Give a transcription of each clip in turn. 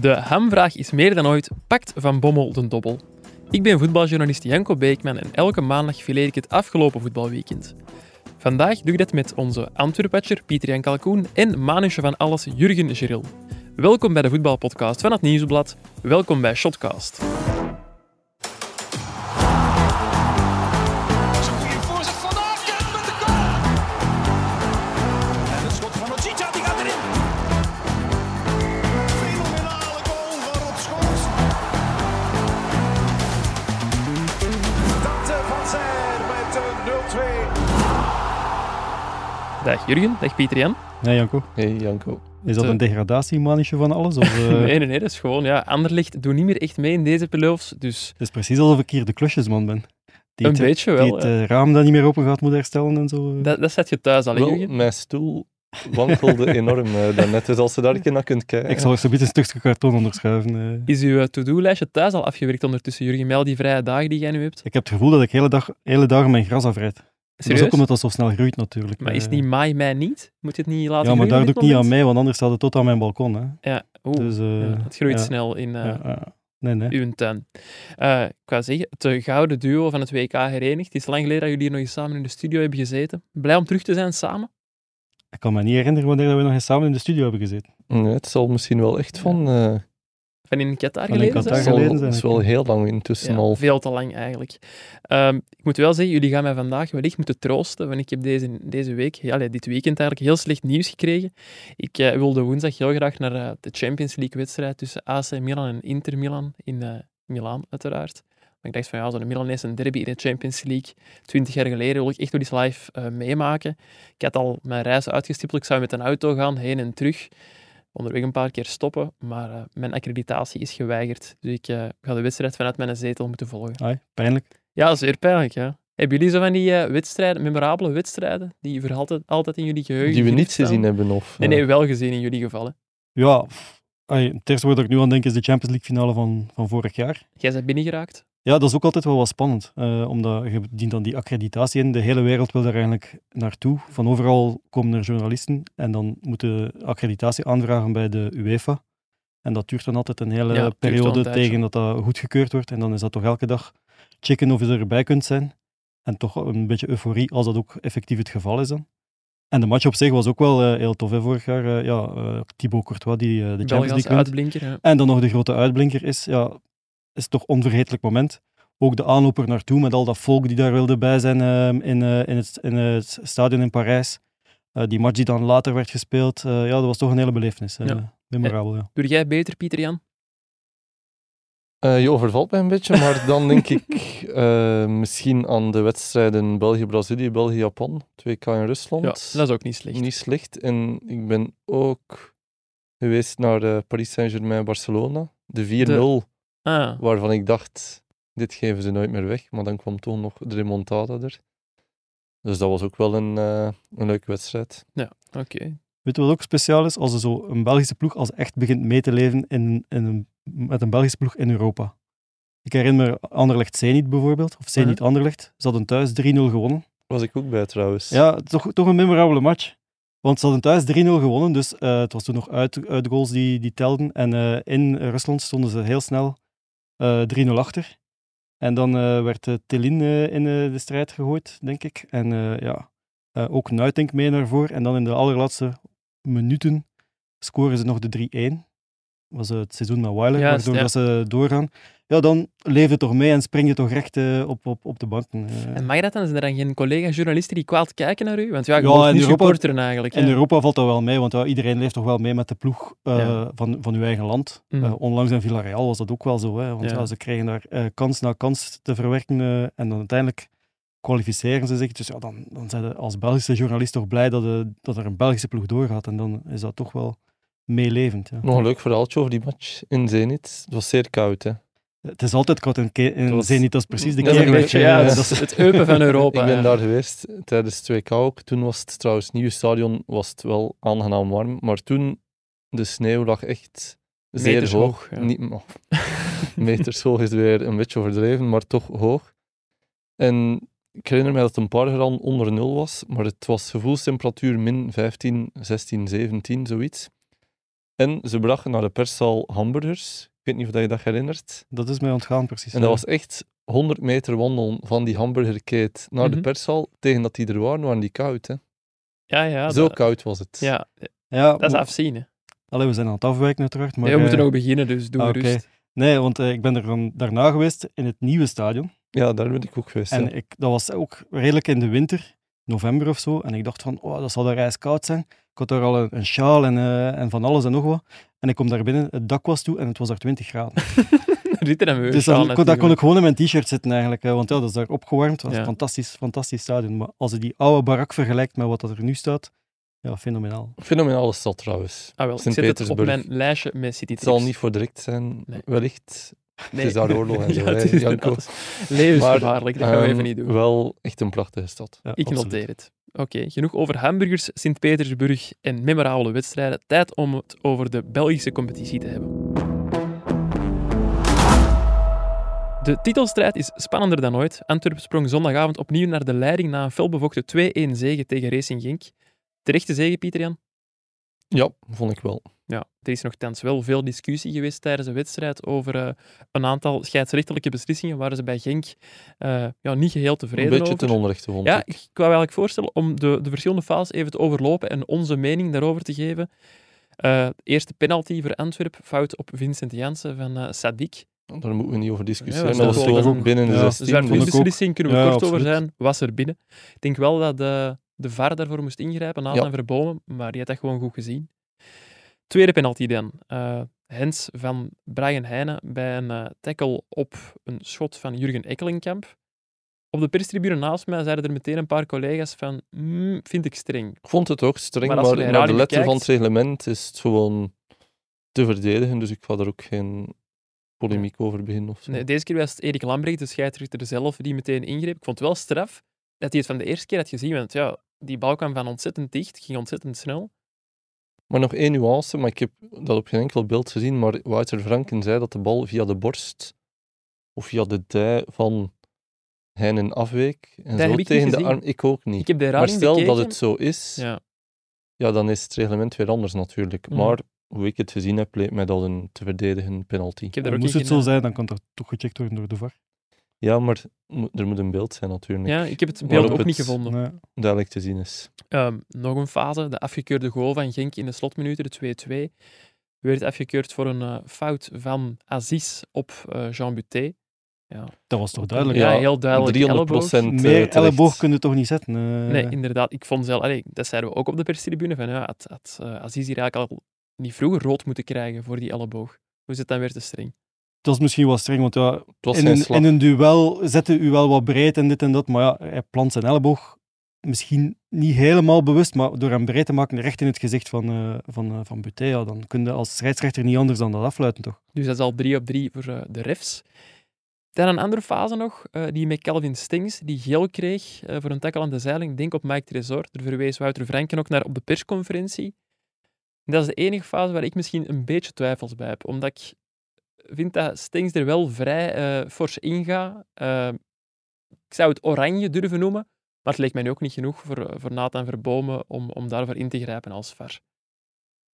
De hamvraag is meer dan ooit pakt van Bommel de dobbel. Ik ben voetbaljournalist Janko Beekman en elke maandag fileer ik het afgelopen voetbalweekend. Vandaag doe ik dat met onze Antwerpatcher Pieter-Jan Kalkoen en manusje van alles Jurgen Geril. Welkom bij de voetbalpodcast van het Nieuwsblad. Welkom bij Shotcast. Dag Jurgen, dag Pieter-Jan. Nee, Janko. Hey Janko. Is dat een degradatiemanetje van alles? Of, eh, Nee, nee, nee, dat is gewoon, ja, Anderlicht doet niet meer echt mee in deze playoffs, dus Het is precies alsof ik hier de klusjesman ben. Die een het, beetje die wel. het ja. eh, raam dat niet meer open gaat moet herstellen en zo. Dat, dat zet je thuis al, Jurgen? mijn stoel wankelde enorm uh, daarnet, dus als je daar een keer naar kunt kijken. Ik zal er zo een stukje karton onder schuiven. eh. Is uw eh, to-do-lijstje thuis al afgewerkt ondertussen, Jurgen, met al die vrije dagen die jij nu hebt? Ik heb het gevoel dat ik hele, dag, hele dagen mijn gras afrijd. Dat is Serieus? ook omdat dat zo snel groeit natuurlijk. Maar is het niet maai, mei niet? Moet je het niet laten Ja, maar daar doe ik niet aan mee, want anders staat het tot aan mijn balkon. Hè. Ja, oeh, Dus, eh, ja, het groeit ja. snel in eh, ja, ja. Nee, nee. uw tuin. Eh, ik wou zeggen, het gouden duo van het WK herenigd. Het is lang geleden dat jullie hier nog eens samen in de studio hebben gezeten. Blij om terug te zijn samen? Ik kan me niet herinneren wanneer dat we nog eens samen in de studio hebben gezeten. Nee, het zal misschien wel echt van... Van in Qatar in geleden Qatar zijn Het is ik. wel heel lang intussen Ja, al. veel te lang eigenlijk. Ehm, ik moet wel zeggen, jullie gaan mij vandaag wellicht moeten troosten, want ik heb deze, deze week, ja, dit weekend eigenlijk, heel slecht nieuws gekregen. Ik eh, wilde woensdag heel graag naar eh, de Champions League-wedstrijd tussen AC Milan en Inter Milan in eh Milaan, uiteraard. Maar ik dacht van ja, zo'n Milanese derby in de Champions League, twintig jaar geleden, wil ik echt wel eens live eh, meemaken. Ik had al mijn reis uitgestippeld, ik zou met een auto gaan, heen en terug. Onderweg een paar keer stoppen, maar eh, mijn accreditatie is geweigerd. Dus ik eh, ga de wedstrijd vanuit mijn zetel moeten volgen. Ai, pijnlijk. Ja, zeer pijnlijk, ja. Hebben jullie zo van die eh, wedstrijden, memorabele wedstrijden, die voor altijd, altijd in jullie geheugen Die we niet gezien hebben, of... Nee, nee, wel gezien in jullie gevallen. Ja, ai, het eerste waar ik nu aan denk is de Champions League finale van, van vorig jaar. Jij bent binnengeraakt. Ja, dat is ook altijd wel wat spannend, eh, omdat je dient dan die accreditatie in. De hele wereld wil daar eigenlijk naartoe. Van overal komen er journalisten en dan moeten accreditatie aanvragen bij de UEFA. En dat duurt dan altijd een hele Ja, periode een tegen dat dat goedgekeurd wordt. En dan is dat toch elke dag checken of je erbij kunt zijn. En toch een beetje euforie als dat ook effectief het geval is dan. En de match op zich was ook wel eh, heel tof hè, vorig jaar. eh, ja, Thibaut Courtois die de Champions League uitblinker. Ja. En dan nog de grote uitblinker is, ja, is toch een onvergetelijk moment. Ook de aanloper naartoe met al dat volk die daar wilde bij zijn ehm, in, eh, in, het, in het stadion in Parijs. Eh, die match die dan later werd gespeeld, eh, ja, dat was toch een hele belevenis. Ja. Memorabel, ja. Doe jij beter, Pieter Jan? eh, je overvalt mij een beetje, maar dan denk ik misschien aan de wedstrijden België-Brazilië, België-Japan, 2K in Rusland. Ja, dat is ook niet slecht. Niet slecht. En ik ben ook geweest naar eh, Paris Saint-Germain-Barcelona. De 4-0, Ah, waarvan ik dacht, dit geven ze nooit meer weg. Maar dan kwam toch nog de remontada er. Dus dat was ook wel een, eh, een leuke wedstrijd. oké. Weet je wat ook speciaal is? Als er zo een Belgische ploeg als echt begint mee te leven in, in een, met een Belgische ploeg in Europa. Ik herinner me Anderlecht Zenit bijvoorbeeld, of Zenit Anderlecht. Ze hadden thuis 3-0 gewonnen. Was ik ook bij trouwens. Ja, toch, toch een memorabele match. Want ze hadden thuis 3-0 gewonnen, dus eh, het was toen nog uit, uitgoals die, die telden. En eh, in Rusland stonden ze heel snel 3-0 achter. En dan eh, werd uh, Telin eh, in eh, de strijd gegooid, denk ik. En eh, ja, eh, ook Nuitink mee naar voren. En dan in de allerlaatste minuten scoren ze nog de 3-1. was eh, het seizoen met Weiler, waardoor dat ze doorgaan. Ja, dan leef je toch mee en spring je toch recht eh, op, op, op de banken. eh. En mag dat dan? Zijn er dan geen collega-journalisten die kwaad kijken naar u? Want ja, je Ja, ja, in Europa- supporteren eigenlijk. In. Europa valt dat wel mee, want ja, iedereen leeft toch wel mee met de ploeg eh, Ja. van, van uw eigen land. Eh, onlangs in Villarreal was dat ook wel zo, hè, want Ja. ja. ze krijgen daar eh, kans na kans te verwerken eh, en dan uiteindelijk kwalificeren ze zich. Dus ja, dan, dan zijn ze als Belgische journalist toch blij dat, dat er een Belgische ploeg doorgaat en dan is dat toch wel meelevend. Ja. Nog een leuk verhaaltje over die match in Zenit. Het was zeer koud, hè. Het is altijd Het was- Zenit, dat is precies de een keer. beetje, ja, dat is is- het eupen van Europa. ik ben ja. daar geweest tijdens 2K ook. Toen was het trouwens, het nieuwe stadion was het wel aangenaam warm. Maar toen, de sneeuw lag echt zeer Meters hoog. hoog, ja. Niet, oh, meters hoog is weer een beetje overdreven, maar toch hoog. En ik herinner me dat het een paar graden onder nul was, maar het was gevoelstemperatuur min 15, 16, 17, zoiets. En ze brachten naar de perszaal hamburgers. Ik weet niet of dat je dat herinnert. Dat is mij ontgaan, precies. En dat ja. was echt 100 meter wandelen van die hamburgerkeet naar de Mhm. perszaal. Tegen dat die er waren, waren die koud. Hè. Ja, ja. Zo dat, koud was het. ja, Ja, dat is maar- afzien. Hè. Allee, we zijn aan het afwijken uiteraard. Maar, Nee, we moeten eh, nog beginnen, dus doe ah, rust. Nee, want eh, ik ben er dan daarna geweest in het nieuwe stadion. Ja, daar ben ik ook geweest. En ja. ik, dat was ook redelijk in de winter, november of zo. En ik dacht van, oh, dat zal daar ijskoud zijn. Ik had daar al een, een sjaal en, eh, en van alles en nog wat. En ik kom daar binnen, het dak was toe en het was daar 20 graden. Dus dan, kon- daar kon ik gewoon in mijn t-shirt zitten eigenlijk. Want ja, dat is daar opgewarmd. Dat was Ja. een fantastisch, fantastisch stadion. Maar als je die oude barak vergelijkt met wat dat er nu staat, ja, fenomenaal. Fenomenale stad trouwens. Ah, wel, ik zet het op mijn lijstje met City Het zal niet voor direct zijn, Nee. wellicht. Nee. Het is daar oorlog en zo. ja, hè, het is Janko. levensgevaarlijk. Dat gaan we Ehm, even niet doen. Wel echt een prachtige stad. Ja, Ik absoluut. noteer het. Oké, genoeg over hamburgers, Sint-Petersburg en memorabele wedstrijden. Tijd om het over de Belgische competitie te hebben. De titelstrijd is spannender dan ooit. Antwerpen sprong zondagavond opnieuw naar de leiding na een felbevochten 2-1 zege tegen Racing Genk. Terechte zege, Pieter-Jan? Ja, vond ik wel. Ja, er is nogthans wel veel discussie geweest tijdens de wedstrijd over eh, een aantal scheidsrechtelijke beslissingen waar ze bij Genk eh, ja, niet geheel Een tevreden beetje over. ten onrechte vond Ja, ik. ik wou eigenlijk voorstellen om de, de verschillende fases even te overlopen en onze mening daarover te geven. Eh, eerste penalty voor Antwerp, fout op Vincent Janssen van eh Sadik. Daar moeten we niet over discussiëren. dat dat is was gewoon binnen de Ja. 16. Dus voor de ook. beslissing kunnen we Ja, kort over zijn, was er binnen. Ik denk wel dat de, de VAR daarvoor moest ingrijpen, Nathan Ja. Verbomen, maar die had dat gewoon goed gezien. Tweede penalty dan. Eh, Hens van Brian Heijnen bij een eh, tackle op een schot van Jurgen Ekkelenkamp. Op de perstribune naast mij zeiden er meteen een paar collega's van, "Hmm, vind ik streng. Ik vond het ook streng, Maar maar, de naar de herhaling letter van het reglement is het gewoon te verdedigen. Dus ik ga daar ook geen polemiek over beginnen. Of zo. Nee, deze keer was het Erik Lambrecht, de scheidsrechter zelf, die meteen ingreep. Ik vond het wel straf dat hij het van de eerste keer had gezien, want ja, die bal kwam van ontzettend dicht, ging ontzettend snel. Maar nog één nuance, maar ik heb dat op geen enkel beeld gezien. Maar Wouter Franken zei dat de bal via de borst of via de dij van Heinen afweek. En Dat zo heb ik tegen niet de gezien. arm. Ik ook niet. Ik heb de Maar stel bekeken. dat het zo is, ja. Ja, dan is het reglement weer anders natuurlijk. Mhm. Maar hoe ik het gezien heb, leek mij dat een te verdedigen penalty. ik heb daar ook Moest het zo zijn, dan kan dat toch gecheckt worden door de VAR. Ja, maar er moet een beeld zijn natuurlijk. Ja, ik heb het beeld ook het- niet gevonden. Nee. Duidelijk te zien is. Ehm, nog een fase, de afgekeurde goal van Genk in de slotminuten, de 2-2, werd afgekeurd voor een eh, fout van Aziz op eh, Jean Buté. Ja, Dat was toch duidelijk. Ja, Ja, heel duidelijk 300 elleboog. procent. Meer elleboog kun je toch niet zetten? eh. Nee, inderdaad. Ik vond zelf, allee, dat zeiden we ook op de perstribune, van ja, had, had eh, Aziz hier eigenlijk al niet vroeger rood moeten krijgen voor die elleboog. Hoe is het dan weer te streng? Dat is misschien wel streng, want ja, Het was in, een, in een duel zetten u wel wat breed en dit en dat, maar ja, hij plant zijn elleboog misschien niet helemaal bewust, maar door hem breed te maken recht in het gezicht van, eh van, eh, van Buté, ja, dan kun je als scheidsrechter niet anders dan dat afluiten, toch? Dus dat is al drie op drie voor eh, de refs. Dan een andere fase nog, eh, die met Calvin Stings, die geel kreeg eh, voor een tackle aan de zeiling. Denk op Mike Tresor. Daar verwees Wouter Franken ook naar op de persconferentie. En dat is de enige fase waar ik misschien een beetje twijfels bij heb. Omdat ik vind dat Stings er wel vrij eh, fors ingaat. Eh, ik zou het oranje durven noemen. Maar het leek mij nu ook niet genoeg voor, eh, voor Nathan Verbomen om, om daarvoor in te grijpen als VAR.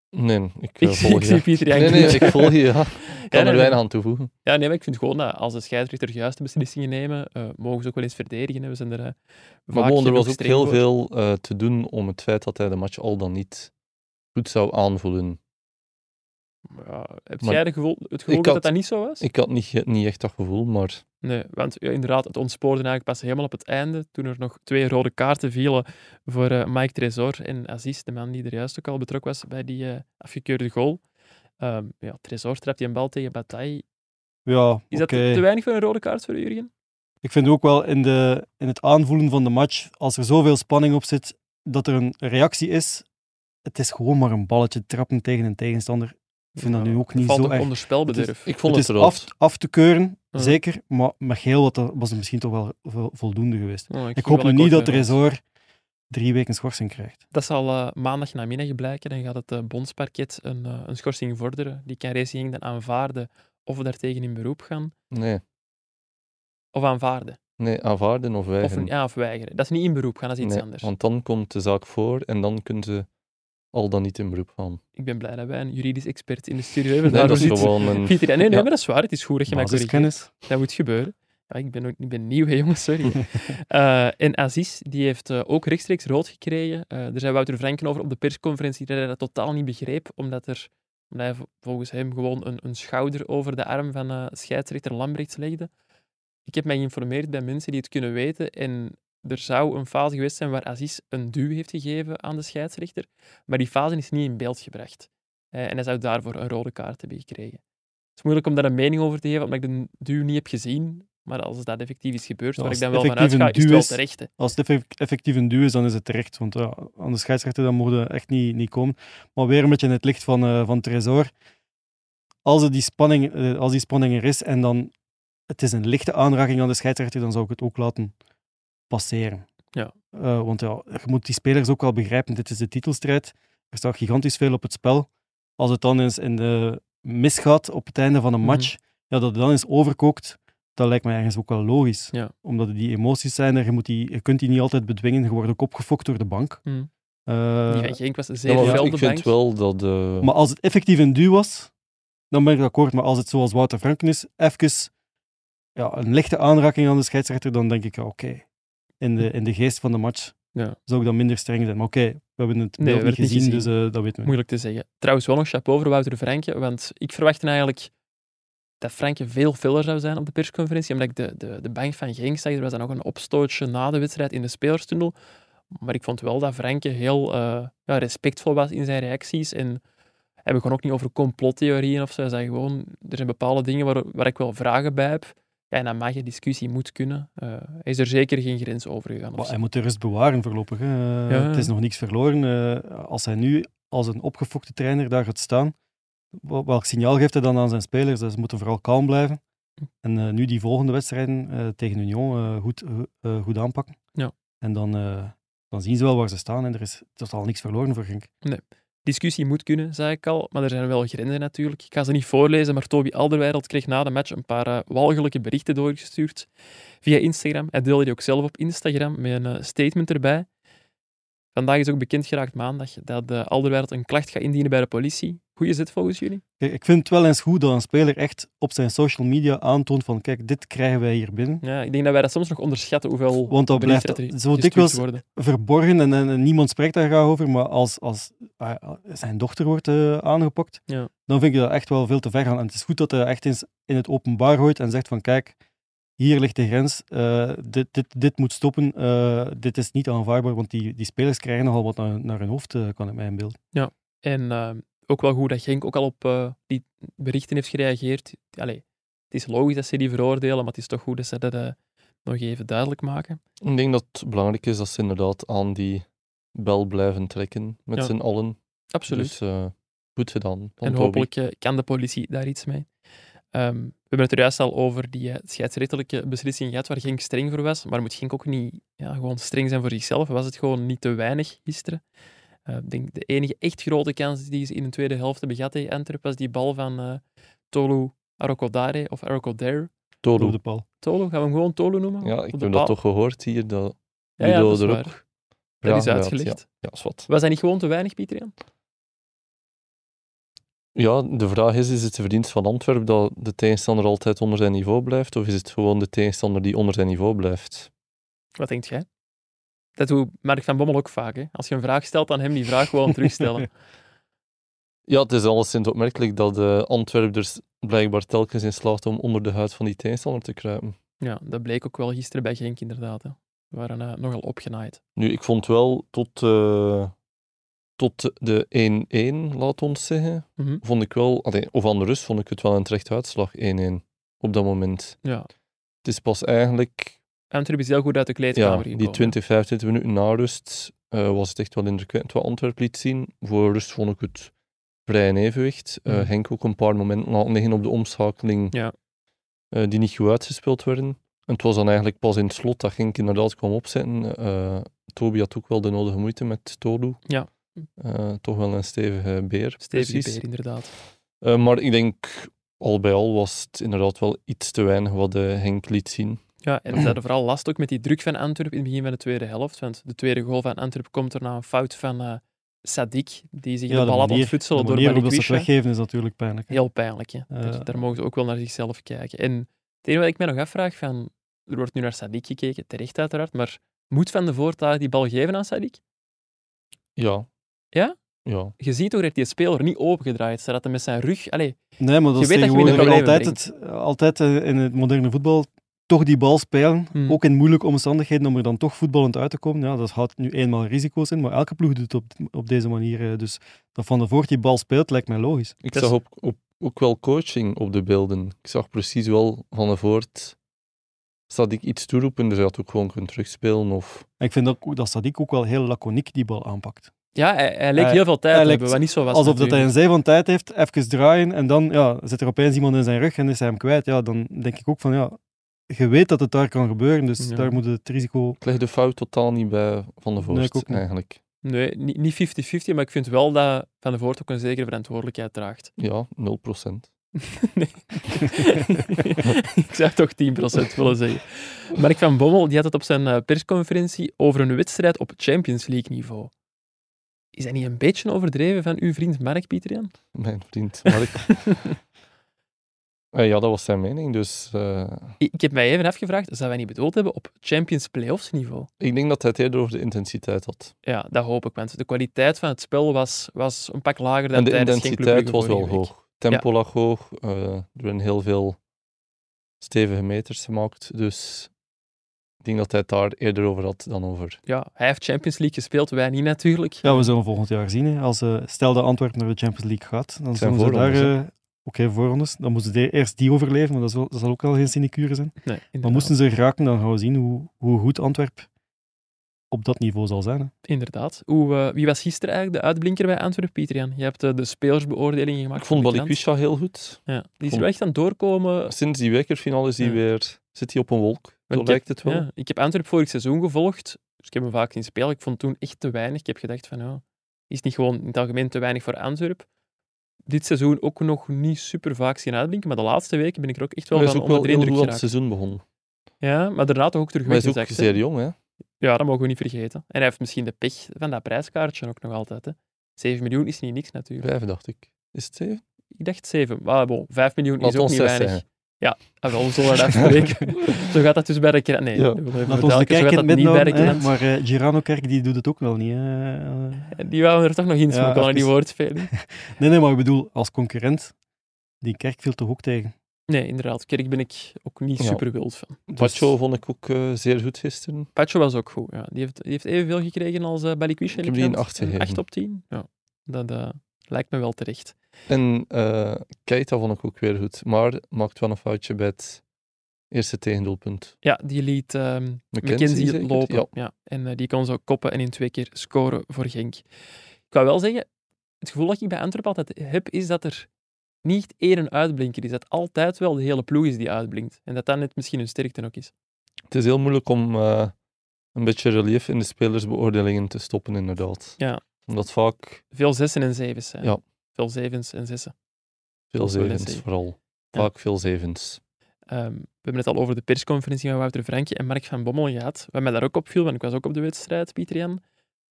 Nee, ik, Ik, volg ik zie Pieter Nee, nee, ik volg je, ja. Ik Ja, kan nee, er weinig aan toevoegen. Ja, nee, maar ik vind gewoon dat als de scheidsrechter juiste beslissingen nemen, mogen ze ook wel eens verdedigen. hè. We zijn er Maar er was ook heel voor. veel te doen om het feit dat hij de match al dan niet goed zou aanvoelen. Ja, heb Maar jij de gevoel, het gevoel dat had- dat niet zo was? Ik had niet, niet echt dat gevoel, maar Nee, want ja, inderdaad, het ontspoorde eigenlijk pas helemaal op het einde, toen er nog twee rode kaarten vielen voor eh, Mike Tresor en Aziz, de man die er juist ook al betrokken was bij die eh, afgekeurde goal. Ehm, ja, Tresor trapt die een bal tegen Bataille. Ja, Is dat te, weinig voor een rode kaart voor Jurgen? Ik vind ook wel in, de, in het aanvoelen van de match, als er zoveel spanning op zit, dat er een reactie is. Het is gewoon maar een balletje trappen tegen een tegenstander. Ik vind dat nu ook niet valt zo ook erg. onder spelbederf. ik vond het het, is af, af te keuren, Ja. zeker, maar met geel wat, was het misschien toch wel vo- voldoende geweest. Oh, Ik hoop nu niet dat met ons. Resor drie weken schorsing krijgt. Dat zal eh, maandag namiddag blijken. Dan gaat het eh, bondsparket een, eh, een schorsing vorderen. Die kan Racing dan aanvaarden of daartegen in beroep gaan. Nee, Of aanvaarden. nee, aanvaarden of Of, weigeren. ja, of weigeren. Dat is niet in beroep gaan, dat is iets Nee, anders. want dan komt de zaak voor en dan kunnen ze al dan niet in beroep gaan. Ik ben blij dat wij een juridisch expert in de studio hebben. Nee, dat is gewoon een... Pieter. Nee, nee, Ja. maar dat is waar. Het is goed dat je mij corrigeert. Dat moet gebeuren. Ja, ik, ben ook, ik ben nieuw, hè, jongens, sorry. Eh, en Aziz, die heeft eh, ook rechtstreeks rood gekregen. Eh er zei Wouter Franken over op de persconferentie dat hij dat totaal niet begreep, omdat, er, omdat hij volgens hem gewoon een, een schouder over de arm van eh, scheidsrechter Lambrechts legde. Ik heb mij geïnformeerd bij mensen die het kunnen weten en er zou een fase geweest zijn waar Aziz een duw heeft gegeven aan de scheidsrechter, maar die fase is niet in beeld gebracht. En hij zou daarvoor een rode kaart hebben gekregen. Het is moeilijk om daar een mening over te geven, omdat ik de duw niet heb gezien. Maar als dat effectief is gebeurd, Ja, waar ik dan wel van uitga, is het wel terecht. hè. Als het effect- effectief een duw is, dan is het terecht. Want ja, aan de scheidsrechter dan mogen echt niet, niet komen. Maar weer een beetje in het licht van, eh van Tresor. Als, er die spanning, eh, als die spanning er is en dan het is een lichte aanraking aan de scheidsrechter, dan zou ik het ook laten passeren. Ja. Eh, want ja, je moet die spelers ook wel begrijpen, dit is de titelstrijd. Er staat gigantisch veel op het spel. Als het dan eens in de misgaat op het einde van een Mhm. match, ja, dat het dan eens overkookt, dat lijkt me ergens ook wel logisch. Ja. Omdat die emoties zijn er, je, moet die, je kunt die niet altijd bedwingen. Je wordt ook opgefokt door de bank. Mhm. Eh, Die Genk was een zeer Ja, ik vind wel dat... eh, maar als het effectief een duw was, dan ben ik akkoord. Maar als het zoals Wouter Franken is, even ja, een lichte aanraking aan de scheidsrechter, dan denk ik, ja, oké. In, de, in de geest van de match Ja. zou ik dan minder streng zijn. Maar oké, we hebben het Nee, beeld niet hebben gezien, dus eh, dat weten we. Moeilijk te zeggen. Trouwens, wel nog chapeau voor Wouter Franke, want ik verwachtte eigenlijk dat Franke veel filler zou zijn op de persconferentie, omdat ik de, de, de bank van Genk zag. Er was dan nog een opstootje na de wedstrijd in de spelerstunnel. Maar ik vond wel dat Franke heel eh, ja, respectvol was in zijn reacties. En hij begon ook niet over complottheorieën of zo. Hij zei gewoon, er zijn bepaalde dingen waar, waar ik wel vragen bij heb. Ja, en dan mag je discussie moet kunnen. Eh, is er zeker geen grens over gegaan. hij moet de rust bewaren voorlopig. Hè. Ja. Het is nog niks verloren. Eh, als hij nu als een opgefokte trainer daar gaat staan, wel- welk signaal geeft hij dan aan zijn spelers? Dus ze moeten vooral kalm blijven. En eh, nu die volgende wedstrijden tegen Union goed, goed aanpakken. Ja. En dan, dan zien ze wel waar ze staan en er is totaal niks verloren voor Genk. Discussie moet kunnen, zei ik al. Maar er zijn wel grenzen natuurlijk. Ik ga ze niet voorlezen, maar Toby Alderweireld kreeg na de match een paar eh, walgelijke berichten doorgestuurd via Instagram. Hij deelde die ook zelf op Instagram met een eh, statement erbij. Vandaag is ook bekend geraakt maandag dat uh, Alderweireld een klacht gaat indienen bij de politie. Zit volgens jullie? Kijk, ik vind het wel eens goed dat een speler echt op zijn social media aantoont van kijk, dit krijgen wij hier binnen. Ja, ik denk dat wij dat soms nog onderschatten hoeveel Want dat blijft er zo dikwijls verborgen en, en- en niemand spreekt daar graag over. Maar als, als ah, zijn dochter wordt eh, aangepakt, Ja. dan vind ik dat echt wel veel te ver gaan. En het is goed dat hij echt eens in het openbaar gooit en zegt van kijk, hier ligt de grens, eh, dit, dit, dit moet stoppen, eh, dit is niet aanvaardbaar, want die, die spelers krijgen nogal wat naar, naar hun hoofd, kan ik mij inbeelden. En eh, ook wel goed dat Genk ook al op eh, die berichten heeft gereageerd. Allee, het is logisch dat ze die veroordelen, maar het is toch goed dat ze dat eh, nog even duidelijk maken. Ik denk dat het belangrijk is dat ze inderdaad aan die bel blijven trekken met Ja. z'n allen. Absoluut. Dus eh, goed gedaan. en hopelijk kan de politie daar iets mee. Ehm, we hebben het er juist al over die eh, scheidsrechtelijke beslissing gehad, waar Genk streng voor was. Maar moet Genk ook niet ja, gewoon streng zijn voor zichzelf? Was het gewoon niet te weinig gisteren? Eh, ik denk de enige echt grote kans die ze in de tweede helft hebben gehad tegen Antwerpen was die bal van eh, Tolu Arokodare of Arokodare. Tolu. Op de paal. Tolu, gaan we hem gewoon Tolu noemen? Ja, ik heb dat toch gehoord hier, dat Ja, ja, dat is er waar. is had. uitgelegd. Ja, ja is wat. Was dat niet gewoon te weinig, Pieter Jan? Ja, de vraag is, is het de verdienst van Antwerpen dat de tegenstander altijd onder zijn niveau blijft, of is het gewoon de tegenstander die onder zijn niveau blijft? Wat denkt jij? Dat doet Mark van Bommel ook vaak. Hè? Als je een vraag stelt aan hem, die vraag gewoon terugstellen. Ja, het is alleszins opmerkelijk dat de Antwerpers blijkbaar telkens in slaagt om onder de huid van die tegenstander te kruipen. Ja, dat bleek ook wel gisteren bij Genk inderdaad. Hè. We waren eh, nogal opgenaaid. Nu, ik vond wel tot, eh, tot de 1-1, laat ons zeggen, Mhm. vond ik wel, allee, of aan de rust vond ik het wel een terechte uitslag, 1-1, op dat moment. Ja. Het is pas eigenlijk Antwerpen is heel goed uit de ja, kleedkamer gekomen. die 20, 25 minuten na rust eh, was het echt wel indrukwekkend wat Antwerpen liet zien. Voor rust vond ik het vrij in evenwicht. Eh, Mhm. Henk ook een paar momenten laten liggen op de omschakeling Ja. eh, die niet goed uitgespeeld werden. En het was dan eigenlijk pas in het slot dat Genk inderdaad kwam opzetten. Toby had ook wel de nodige moeite met Tolu. Ja. Toch wel een stevige beer. Stevige beer, inderdaad. Maar ik denk, al bij al was het inderdaad wel iets te weinig wat Henk liet zien. Ja, en ze hadden vooral last ook met die druk van Antwerpen in het begin van de tweede helft. Want de tweede goal van Antwerpen komt er na een fout van, eh Sadik, die zich Ja, de de bal had ontfutselen de door manier dat ze het weggeven is natuurlijk pijnlijk. hè. Heel pijnlijk, hè. Eh. Daar, daar mogen ze ook wel naar zichzelf kijken. En het enige wat ik mij nog afvraag, van, er wordt nu naar Sadik gekeken, terecht uiteraard, maar moet Van de Voort daar die bal geven aan Sadik? Ja. Ja? Ja. Je ziet toch dat die speler niet opengedraaid staat, dat hij met zijn rug... Allee, Nee, maar dat Je is weet dat je altijd, het, altijd eh, in het moderne voetbal toch die bal spelen. Hmm. Ook in moeilijke omstandigheden om er dan toch voetballend uit te komen. Ja, dat houdt nu eenmaal risico's in, maar elke ploeg doet het op, op deze manier. eh. Dus dat Van der Voort die bal speelt, lijkt mij logisch. Ik zag is- op, op, ook wel coaching op de beelden. Ik zag precies wel van de voort. Zat ik iets toeroepen, dus hij had ook gewoon kunnen terugspelen. Of... En ik vind ook dat Sadik ook wel heel laconiek die bal aanpakt. ja, hij, hij leek Hij- heel veel tijd hij te lijkt hebben, wat niet zo was Alsof dat hij een zee van tijd heeft, even draaien en dan ja, zit er opeens iemand in zijn rug en is hij hem kwijt. Ja, dan denk ik ook van ja, je weet dat het daar kan gebeuren, dus Ja. daar moet het risico... Ik leg de fout totaal niet bij Van de Voort, Nee, ik ook niet. eigenlijk. Nee, niet niet 50-50, maar ik vind wel dat Van de Voort ook een zekere verantwoordelijkheid draagt. Ja, 0%. Nee. ik zou toch 10% willen zeggen. Mark van Bommel die had het op zijn eh, persconferentie over een wedstrijd op Champions League niveau. Is dat niet een beetje overdreven van uw vriend Mark Pieterian? Mijn vriend Mark. Eh, ja, dat was zijn mening. Dus eh, Ik ik heb mij even afgevraagd, zou hij niet bedoeld hebben op Champions Playoffs niveau? ik denk dat hij het eerder over de intensiteit had. Ja, dat hoop ik, want de kwaliteit van het spel was, was een pak lager dan En de intensiteit was wel hoog. Tempo lag hoog. eh, er werden heel veel stevige meters gemaakt. Dus ik denk dat hij het daar eerder over had dan over. Ja, hij heeft Champions League gespeeld, wij niet natuurlijk. Ja, we zullen volgend jaar zien. Hè. Als, eh, stel dat Antwerpen naar de Champions League gaat, dan zijn zullen ze daar... Oké, voorrondes. Dan moeten ze eerst die overleven, maar dat zal, dat zal ook wel geen sinecure zijn. Nee, Maar moesten ze geraken, dan gaan we zien hoe, hoe goed Antwerp op dat niveau zal zijn. Hè. Inderdaad. Hoe, eh, wie was gisteren eigenlijk de uitblinker bij Antwerpen, Pieterian? Je hebt eh, de spelersbeoordelingen gemaakt. Ik vond. Balikwisha heel goed. Ja, die is vond- er wel echt aan het doorkomen. Sinds die wekerfinale is hij Ja. weer, zit hij op een wolk. Zo ik lijkt heb- het wel. Ja, ik heb Antwerpen vorig seizoen gevolgd, dus ik heb hem vaak zien spelen. Ik vond toen echt te weinig. Ik heb gedacht van, ja, is het niet gewoon in het algemeen te weinig voor Antwerpen? Dit seizoen ook nog niet super vaak zien uitblinken, maar de laatste weken ben ik er ook echt wel van onder de indruk het seizoen begonnen. Ja, maar daarna toch ook terug hij is ook zeer jong, hè? Ja, dat mogen we niet vergeten. En hij heeft misschien de pech van dat prijskaartje ook nog altijd. Hè. 7 miljoen is niet niks natuurlijk. Vijf, dacht ik. Is het zeven? Ik dacht 7. Maar bon, 5 miljoen Laat is ook niet weinig. Ja, wel, we zullen dat afspreken. Zo gaat dat dus bij de krant. Nee, Ja. we Laat ons de kerk in niet bij de hè, maar eh Girano-kerk die doet het ook wel niet. hè. Eh, Die wouden er toch nog in smokkelen, Ja, die woordspeling. Nee, nee, maar ik bedoel, als concurrent, die kerk viel toch ook tegen. Nee, inderdaad. Kerk ben ik ook niet Ja. super wild van. Dus- Pacho vond ik ook eh, zeer goed gisteren. Pacho was ook goed. Ja. Die, heeft, die heeft evenveel gekregen als uh, Balikwisha. Ik heb die een acht gegeven. 8 op 10. Ja. Dat eh, lijkt me wel terecht. En eh Keita vond ik ook weer goed. Maar maakt wel een foutje bij het eerste tegendoelpunt. Ja, die liet ehm McKenzie lopen. Ja. Ja. En eh, die kon zo koppen en in twee keer scoren voor Genk. Ik wou wel zeggen, het gevoel dat ik bij Antwerpen altijd heb, is dat er niet één uitblinker is. Dat altijd wel de hele ploeg is die uitblinkt. En dat dat net misschien hun sterkte ook is. Het is heel moeilijk om eh, een beetje relief in de spelersbeoordelingen te stoppen, inderdaad. Ja. Omdat vaak Veel zessen en zevens zijn. Ja. Veel zevens en zessen. veel zevens vooral. Vaak veel zevens. Ehm, we hebben het al over de persconferentie van Wouter Franke en Mark van Bommel gehad. Wat mij daar ook opviel, want ik was ook op de wedstrijd, Pieter Jan,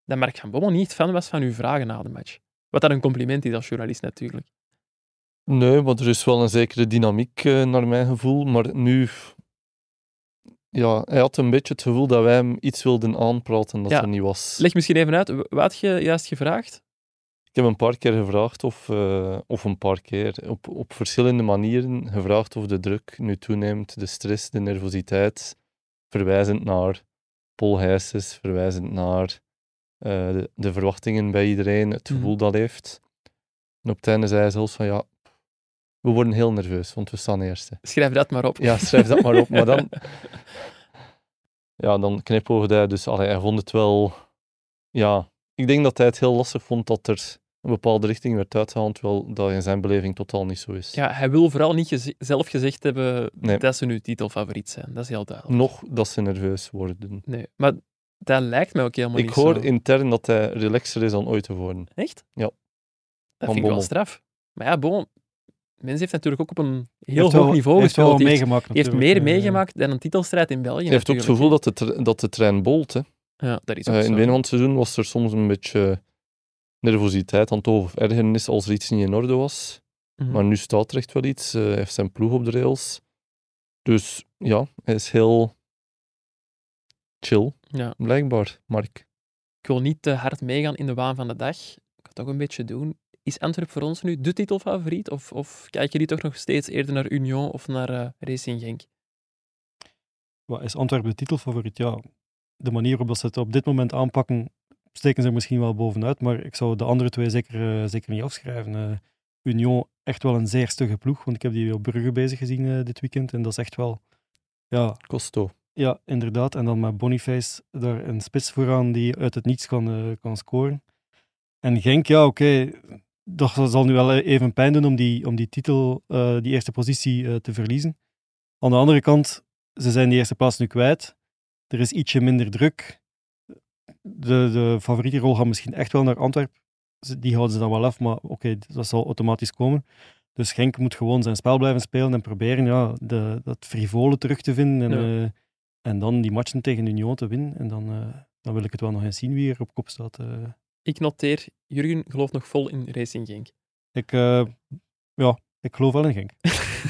dat Mark van Bommel niet fan was van uw vragen na de match. Wat dat een compliment is als journalist natuurlijk. Nee, maar er is wel een zekere dynamiek eh, naar mijn gevoel. Maar nu... Ja, hij had een beetje het gevoel dat wij hem iets wilden aanpraten dat Ja. er niet was. Leg misschien even uit, wat had je juist gevraagd? Ik heb een paar keer gevraagd of, eh, of een paar keer, op, op verschillende manieren gevraagd of de druk nu toeneemt, de stress, de nervositeit, verwijzend naar Paul verwijzend naar eh, de, de verwachtingen bij iedereen, het Mhm. gevoel dat heeft. En op het einde zei hij zelfs van ja, we worden heel nerveus, want we staan eerste. Schrijf dat maar op. Ja, schrijf dat maar op. Maar dan, ja, dan knipoogde hij. Dus allee, hij vond het wel. Ja, ik denk dat hij het heel lastig vond dat er een bepaalde richting werd uitgehaald, terwijl dat in zijn beleving totaal niet zo is. Ja, hij wil vooral niet zelf gezegd hebben Nee. dat ze nu titelfavoriet zijn. Dat is heel duidelijk. Nog dat ze nerveus worden. Nee, maar dat lijkt mij ook helemaal Ik niet hoor zo. intern dat hij relaxer is dan ooit tevoren. Echt? Ja. Dat Van vind ik wel straf. Maar ja, bon, mens heeft natuurlijk ook op een heel hoog wel- niveau heeft wel gespeeld. heeft, meegemaakt. heeft meer meegemaakt dan een titelstrijd in België. Hij heeft ook het gevoel dat de, dat de trein bolt. Hè. Ja, dat is ook Eh, in het begin van het seizoen was er soms een beetje nervositeit dan toch of ergernis als er iets niet in orde was. Mhm. Maar nu staat er echt wel iets. eh, hij heeft zijn ploeg op de rails. Dus ja, hij is heel chill, Ja. blijkbaar, Mark. Ik wil niet te hard meegaan in de waan van de dag. Ik ga het toch een beetje doen. Is Antwerp voor ons nu de titelfavoriet? Of, of kijken jullie toch nog steeds eerder naar Union of naar eh, Racing Genk? Wat is Antwerpen de titelfavoriet? Ja, de manier waarop ze het op dit moment aanpakken, steken ze er misschien wel bovenuit, maar ik zou de andere twee zeker, eh, zeker niet afschrijven. Eh, Union, echt wel een zeer stugge ploeg, want ik heb die op Brugge bezig gezien eh, dit weekend en dat is echt wel, ja, Costo. ja, inderdaad. En dan met Boniface daar een spits vooraan die uit het niets kan, kan scoren. En Genk, ja, oké, dat zal nu wel even pijn doen om die, om die titel, die eerste positie te verliezen. Aan de andere kant, ze zijn die eerste plaats nu kwijt. Er is ietsje minder druk. De, de favoriete rol gaat misschien echt wel naar Antwerpen. Die houden ze dan wel af, maar oké, dat zal automatisch komen. Dus Genk moet gewoon zijn spel blijven spelen en proberen ja, de, dat frivole terug te vinden. En, Ja. eh, en dan die matchen tegen Union te winnen. En dan, eh, dan wil ik het wel nog eens zien wie er op kop staat. eh. Ik noteer, Jurgen gelooft nog vol in Racing Genk. Ik, ja, ik geloof wel in Genk.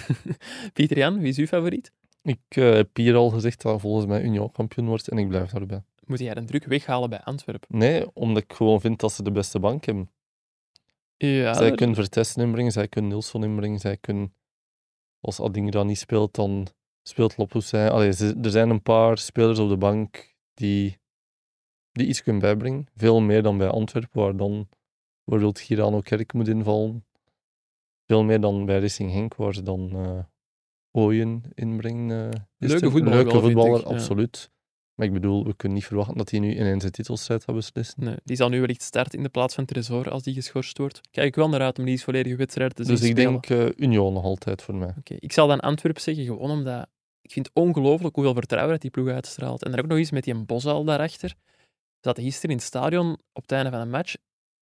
Pieter Jan, wie is uw favoriet? Ik eh, heb hier al gezegd dat volgens mij Union kampioen wordt en ik blijf daarbij. Moet jij een druk weghalen bij Antwerpen? Nee, omdat ik gewoon vind dat ze de beste bank hebben. Ja, zij dat- kunnen Vertessen inbrengen, zij kunnen Nilsson inbrengen, zij kunnen... Als Adingra niet speelt, dan speelt Lopussin. Allee, ze- er zijn een paar spelers op de bank die, die iets kunnen bijbrengen. Veel meer dan bij Antwerpen, waar dan bijvoorbeeld Girano Kerk moet invallen. Veel meer dan bij Racing Henk, waar ze dan eh Ooyen inbrengen. is Leuke er. voetballer Leuke wel, vind voetballer, ik, ja. absoluut. Maar ik bedoel, we kunnen niet verwachten dat hij nu ineens de titelstrijd gaat beslissen. Nee, die zal nu wellicht starten in de plaats van Tresor als die geschorst wordt. Kijk ik wel naar uit om die eens volledige wedstrijd te zien dus ik spelen. denk eh, Union nog altijd voor mij. Oké, Ik zal dan Antwerpen zeggen, gewoon omdat ik vind het ongelooflijk hoeveel vertrouwen dat die ploeg uitstraalt. En dan ook nog eens met die Bosal daarachter. We zaten gisteren in het stadion op het einde van een match.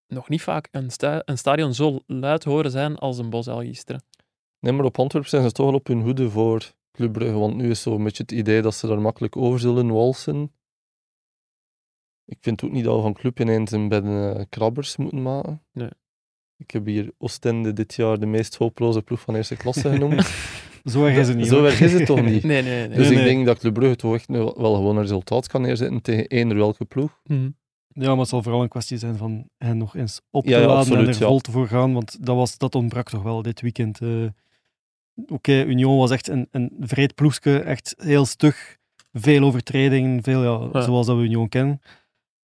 Nog niet vaak een, sta- een stadion zo luid horen zijn als een Bosal gisteren. Nee, maar op Antwerpen zijn ze toch wel op hun hoede voor Club Brugge, want nu is zo'n beetje het idee dat ze daar makkelijk over zullen walsen. Ik vind ook niet dat we van Club ineens een bij de eh, krabbers moeten maken. Nee. Ik heb hier Oostende dit jaar de meest hopeloze ploeg van eerste klasse genoemd. Zo erg is het niet. Zo erg is het toch niet? Nee, nee, nee. Dus Nee, ik nee. denk dat Club Brugge toch echt nu wel wel gewoon een resultaat kan neerzetten tegen eender welke ploeg. Mhm. Ja, maar het zal vooral een kwestie zijn van hen nog eens op te Ja, ja, laden absoluut, en er ja. vol te voor gaan, want dat, was, dat ontbrak toch wel dit weekend. eh. Oké, Union was echt een, een vreed ploegske, echt heel stug, veel overtredingen, veel ja, Ja. zoals dat we Union kennen.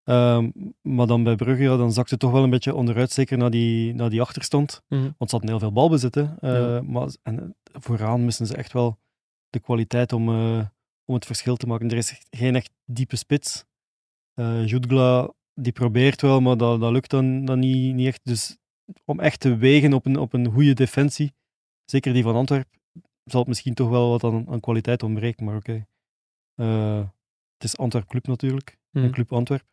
Ehm, maar dan bij Brugge, ja, dan zakte het toch wel een beetje onderuit, zeker na die, na die achterstand. Mhm. Want ze hadden heel veel balbezit. hè. Eh, Ja. maar, en eh, vooraan missen ze echt wel de kwaliteit om, eh, om het verschil te maken. Er is echt geen echt diepe spits. Eh Jutgla, die probeert wel, maar dat, dat lukt dan, dan niet, niet echt. Dus om echt te wegen op een, op een goede defensie, zeker die van Antwerpen, zal het misschien toch wel wat aan, aan kwaliteit ontbreken. Maar oké. Eh, het is Antwerp Club natuurlijk. En Club Antwerp.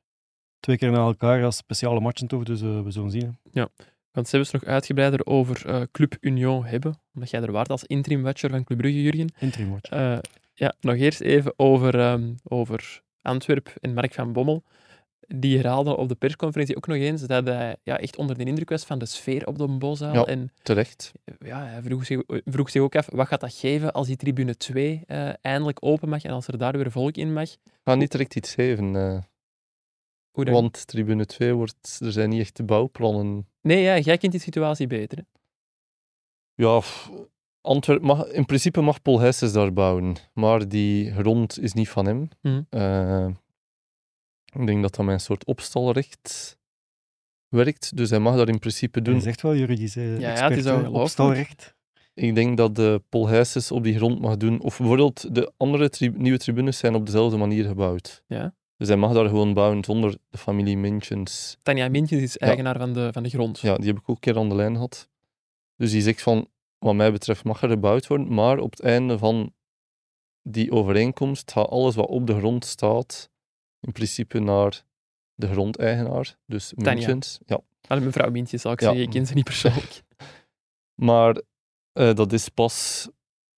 Twee keer na elkaar als speciale matchen toch, dus eh, we zullen zien. hè. Want ze hebben het nog uitgebreider over eh, Club Union hebben. Omdat jij er waart als interim-watcher van Club Brugge, Jurgen. Interim match. Eh, ja, nog eerst even over, ehm, over Antwerp en Mark van Bommel. Die herhaalde op de persconferentie ook nog eens dat hij ja, echt onder de indruk was van de sfeer op de Bozaal. Ja. En Terecht. ja, hij vroeg zich, vroeg zich ook af, wat gaat dat geven als die tribune 2 eh, eindelijk open mag en als er daar weer volk in mag? Ga niet direct iets geven, eh, Hoe dan? want tribune 2 wordt... Er zijn niet echt de bouwplannen Nee, ja, jij kent die situatie beter. hè? Ja, Antwerp mag, in principe mag Paul Hesses daar bouwen, maar die grond is niet van hem. Eh, ik denk dat dat met een soort opstalrecht werkt, dus hij mag dat in principe doen. Hij zegt wel juridisch ja, eh het expert, is ongelooflijk. opstalrecht. Ik denk dat de Paul op die grond mag doen, of bijvoorbeeld de andere tri- nieuwe tribunes zijn op dezelfde manier gebouwd. Ja. Dus hij mag daar gewoon bouwen zonder de familie Mintjens. Tanja Mintjes is eigenaar van, de, van de grond. Ja, die heb ik ook een keer aan de lijn gehad. Dus die zegt van, wat mij betreft mag er gebouwd worden, maar op het einde van die overeenkomst gaat alles wat op de grond staat, in principe naar de grondeigenaar, dus Tanja. Ja. Allee, mevrouw Mintjes, zal ik Ja. zeggen. Ik ken ze niet persoonlijk. Maar eh, dat is pas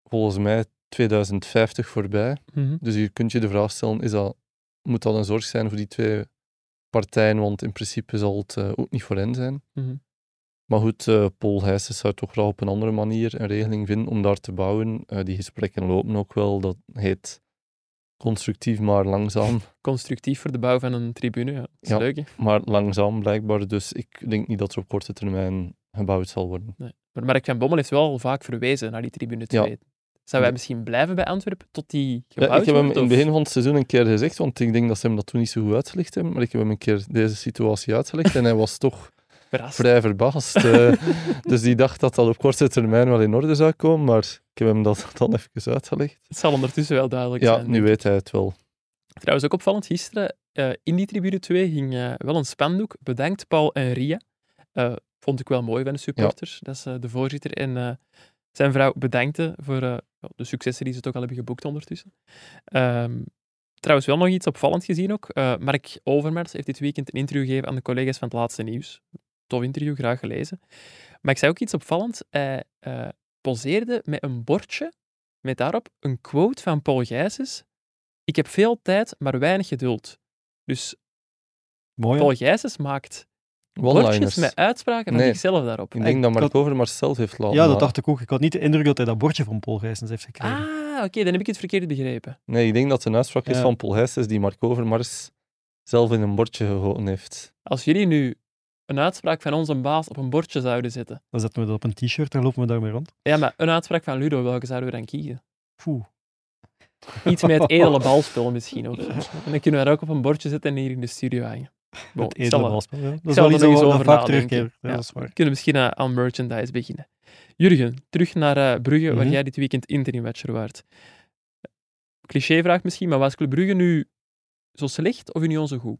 volgens mij 2050 voorbij. Mhm. Dus je kunt je de vraag stellen, is dat, moet dat een zorg zijn voor die twee partijen, want in principe zal het eh, ook niet voor hen zijn. Mhm. Maar goed, eh, Paul Gijsens zou toch graag op een andere manier een regeling vinden om daar te bouwen. Die gesprekken lopen ook wel. Dat heet constructief, maar langzaam. Constructief voor de bouw van een tribune. Ja, dat is Ja. leuk, hè? Maar langzaam blijkbaar. Dus ik denk niet dat er op korte termijn gebouwd zal worden. Nee. Maar Mark van Bommel heeft wel vaak verwezen naar die tribune 2. Zou wij misschien blijven bij Antwerpen tot die Ja, gebouwd ik heb hem wordt, in het begin van het seizoen een keer gezegd, want ik denk dat ze hem dat toen niet zo goed uitgelegd hebben. Maar ik heb hem een keer deze situatie uitgelegd en hij was toch Verrast. vrij verbaasd. eh. dus die dacht dat dat op korte termijn wel in orde zou komen, maar ik heb hem dat dan even uitgelegd. Het zal ondertussen wel duidelijk Ja, zijn. nu weet hij het wel. Trouwens, ook opvallend, gisteren eh, in die tribune 2 ging eh, wel een spandoek. Bedankt Paul en Ria. Eh, vond ik wel mooi van de supporters. Dat is de voorzitter en zijn vrouw bedankte voor ja, de successen die ze toch al hebben geboekt ondertussen. Ehm, trouwens, wel nog iets opvallend gezien ook. Mark Overmars heeft dit weekend een interview gegeven aan de collega's van het laatste nieuws. Tof interview, graag gelezen. Maar ik zei ook iets opvallend. Hij eh, poseerde met een bordje met daarop een quote van Paul Gijsens. Ik heb veel tijd, maar weinig geduld. Dus Mooi. Paul Gijsens maakt bordjes met uitspraken van Nee. zichzelf daarop. Ik denk dat Mark had- Overmars zelf heeft laten Ja, dat dacht ik ook. Ik had niet de indruk dat hij dat bordje van Paul Gijsens heeft gekregen. Ah, oké, dan heb ik het verkeerd begrepen. Nee, ik denk dat het een uitspraak is van Paul Gijsens die Mark Overmars zelf in een bordje gegoten heeft. Als jullie nu een uitspraak van onze baas op een bordje zouden zetten. Dan zetten we dat op een t-shirt en lopen we daarmee rond. Ja, maar een uitspraak van Ludo, welke zouden we dan kiezen? Poeh. Iets met het edele balspel misschien ook. En dan kunnen we dat ook op een bordje zetten en hier in de studio hangen. Bon, Het edele er- balspel. Ja. Dat is zal wel er iets over vaak. Ja, Ja. dat is waar. We kunnen misschien aan, aan merchandise beginnen. Jurgen, terug naar eh, Brugge, waar Mhm. jij dit weekend interim watcher waart. Clichévraag misschien, maar was Club Brugge nu zo slecht of Union zo goed?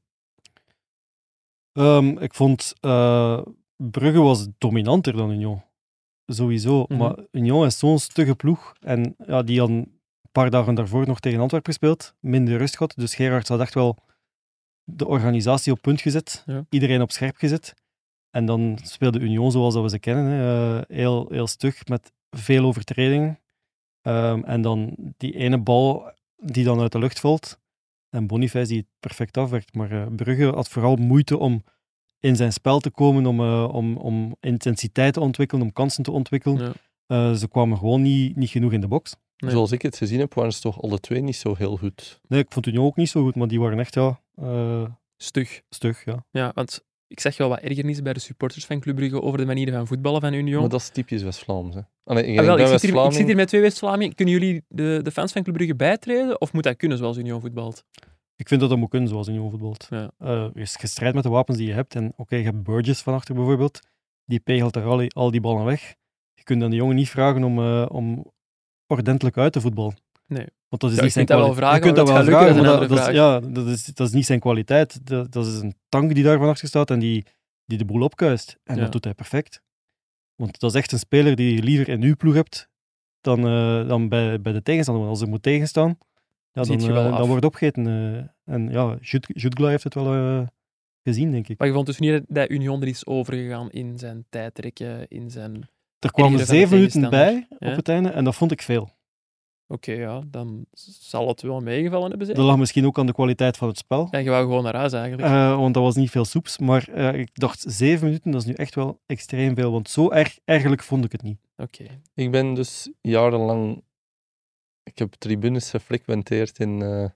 Ehm, ik vond eh, Brugge was dominanter dan Union. Sowieso. Mhm. Maar Union is zo'n stugge ploeg. En ja, die had een paar dagen daarvoor nog tegen Antwerpen gespeeld. Minder rust gehad. Dus Gerard had echt wel de organisatie op punt gezet. Ja. Iedereen op scherp gezet. En dan speelde Union zoals dat we ze kennen. Hè. Eh, heel, heel stug met veel overtredingen. Ehm, en dan die ene bal die dan uit de lucht valt. En Boniface die het perfect afwerkt. Maar eh, Brugge had vooral moeite om in zijn spel te komen, om, eh, om, om intensiteit te ontwikkelen, om kansen te ontwikkelen. Ja. Eh, ze kwamen gewoon niet, niet genoeg in de box. Nee. Zoals ik het gezien heb, waren ze toch alle twee niet zo heel goed. Nee, ik vond Union ook niet zo goed, maar die waren echt ja, eh, Stug. stug. Ja. Ja, want ik zeg wel wat ergernis bij de supporters van Club Brugge over de manieren van voetballen van Union. Maar dat is typisch West-Vlaams. hè. Ik, Ah, wel, ben ik, zit hier, ik West-Vlaming. zit hier met twee West-Vlamingen. Kunnen jullie de, de fans van Club Brugge bijtreden? Of moet dat kunnen zoals Union voetbalt? Ik vind dat dat moet kunnen zoals Union voetbalt. Ja. Eh, je strijdt met de wapens die je hebt. En oké, je hebt Burgess van achter bijvoorbeeld. Die pegelt er al, die- al die ballen weg. Je kunt aan de jongen niet vragen om, eh, om ordentelijk uit te voetballen. Nee. Want dat is Ja, niet je zijn kunt dat wel kwaliteit. vragen, je kunt dat wel vragen, lukken, maar dat dat, is ja, dat, is, dat is niet zijn kwaliteit. Dat, dat is een tank die daar van achter staat en die, die de boel opkuist. En Ja. dat doet hij perfect. Want dat is echt een speler die je liever in uw ploeg hebt dan, eh, dan bij, bij de tegenstander. Want als er moet tegenstaan, ja, dan, je wel eh, dan wordt opgegeten. eh. en ja, Jut- Jutgla heeft het wel eh, gezien, denk ik. Maar je vond dus niet dat Union er is overgegaan in zijn tijdrekken, in zijn... Er kwamen zeven minuten bij op het einde en dat vond ik veel. Oké, ja, dan zal het wel meegevallen hebben. Zeg. Dat lag misschien ook aan de kwaliteit van het spel. Ja, je wou gewoon naar huis eigenlijk. Eh, want dat was niet veel soeps. Maar eh, ik dacht, zeven minuten, dat is nu echt wel extreem veel. Want zo erg, eigenlijk vond ik het niet. Oké. Ik ben dus jarenlang... Ik heb tribunes gefrequenteerd in, eh,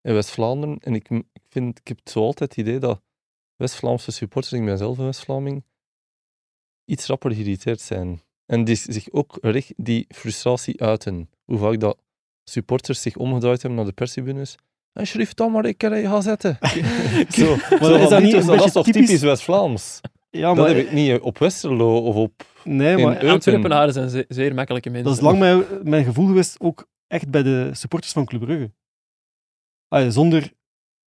in West-Vlaanderen. En ik, ik, vind, ik heb zo altijd het idee dat West-Vlaamse supporters, ik ben zelf een West-Vlaming, iets rapper geïrriteerd zijn. En die zich ook richt, die frustratie uiten. Hoe vaak dat supporters zich omgedraaid hebben naar de perstribunes. En schrift dan maar, ik kan je gaan zetten. zo, Maar zo is dat niet een dat is beetje toch typisch- typisch West-Vlaams? Ja, Dat maar, heb ik niet op Westerlo of op... nee, maar. Antwerpenaren zijn ze- zeer makkelijke mensen. dat is lang mijn, mijn gevoel geweest, ook echt bij de supporters van Club Brugge. Ah, zonder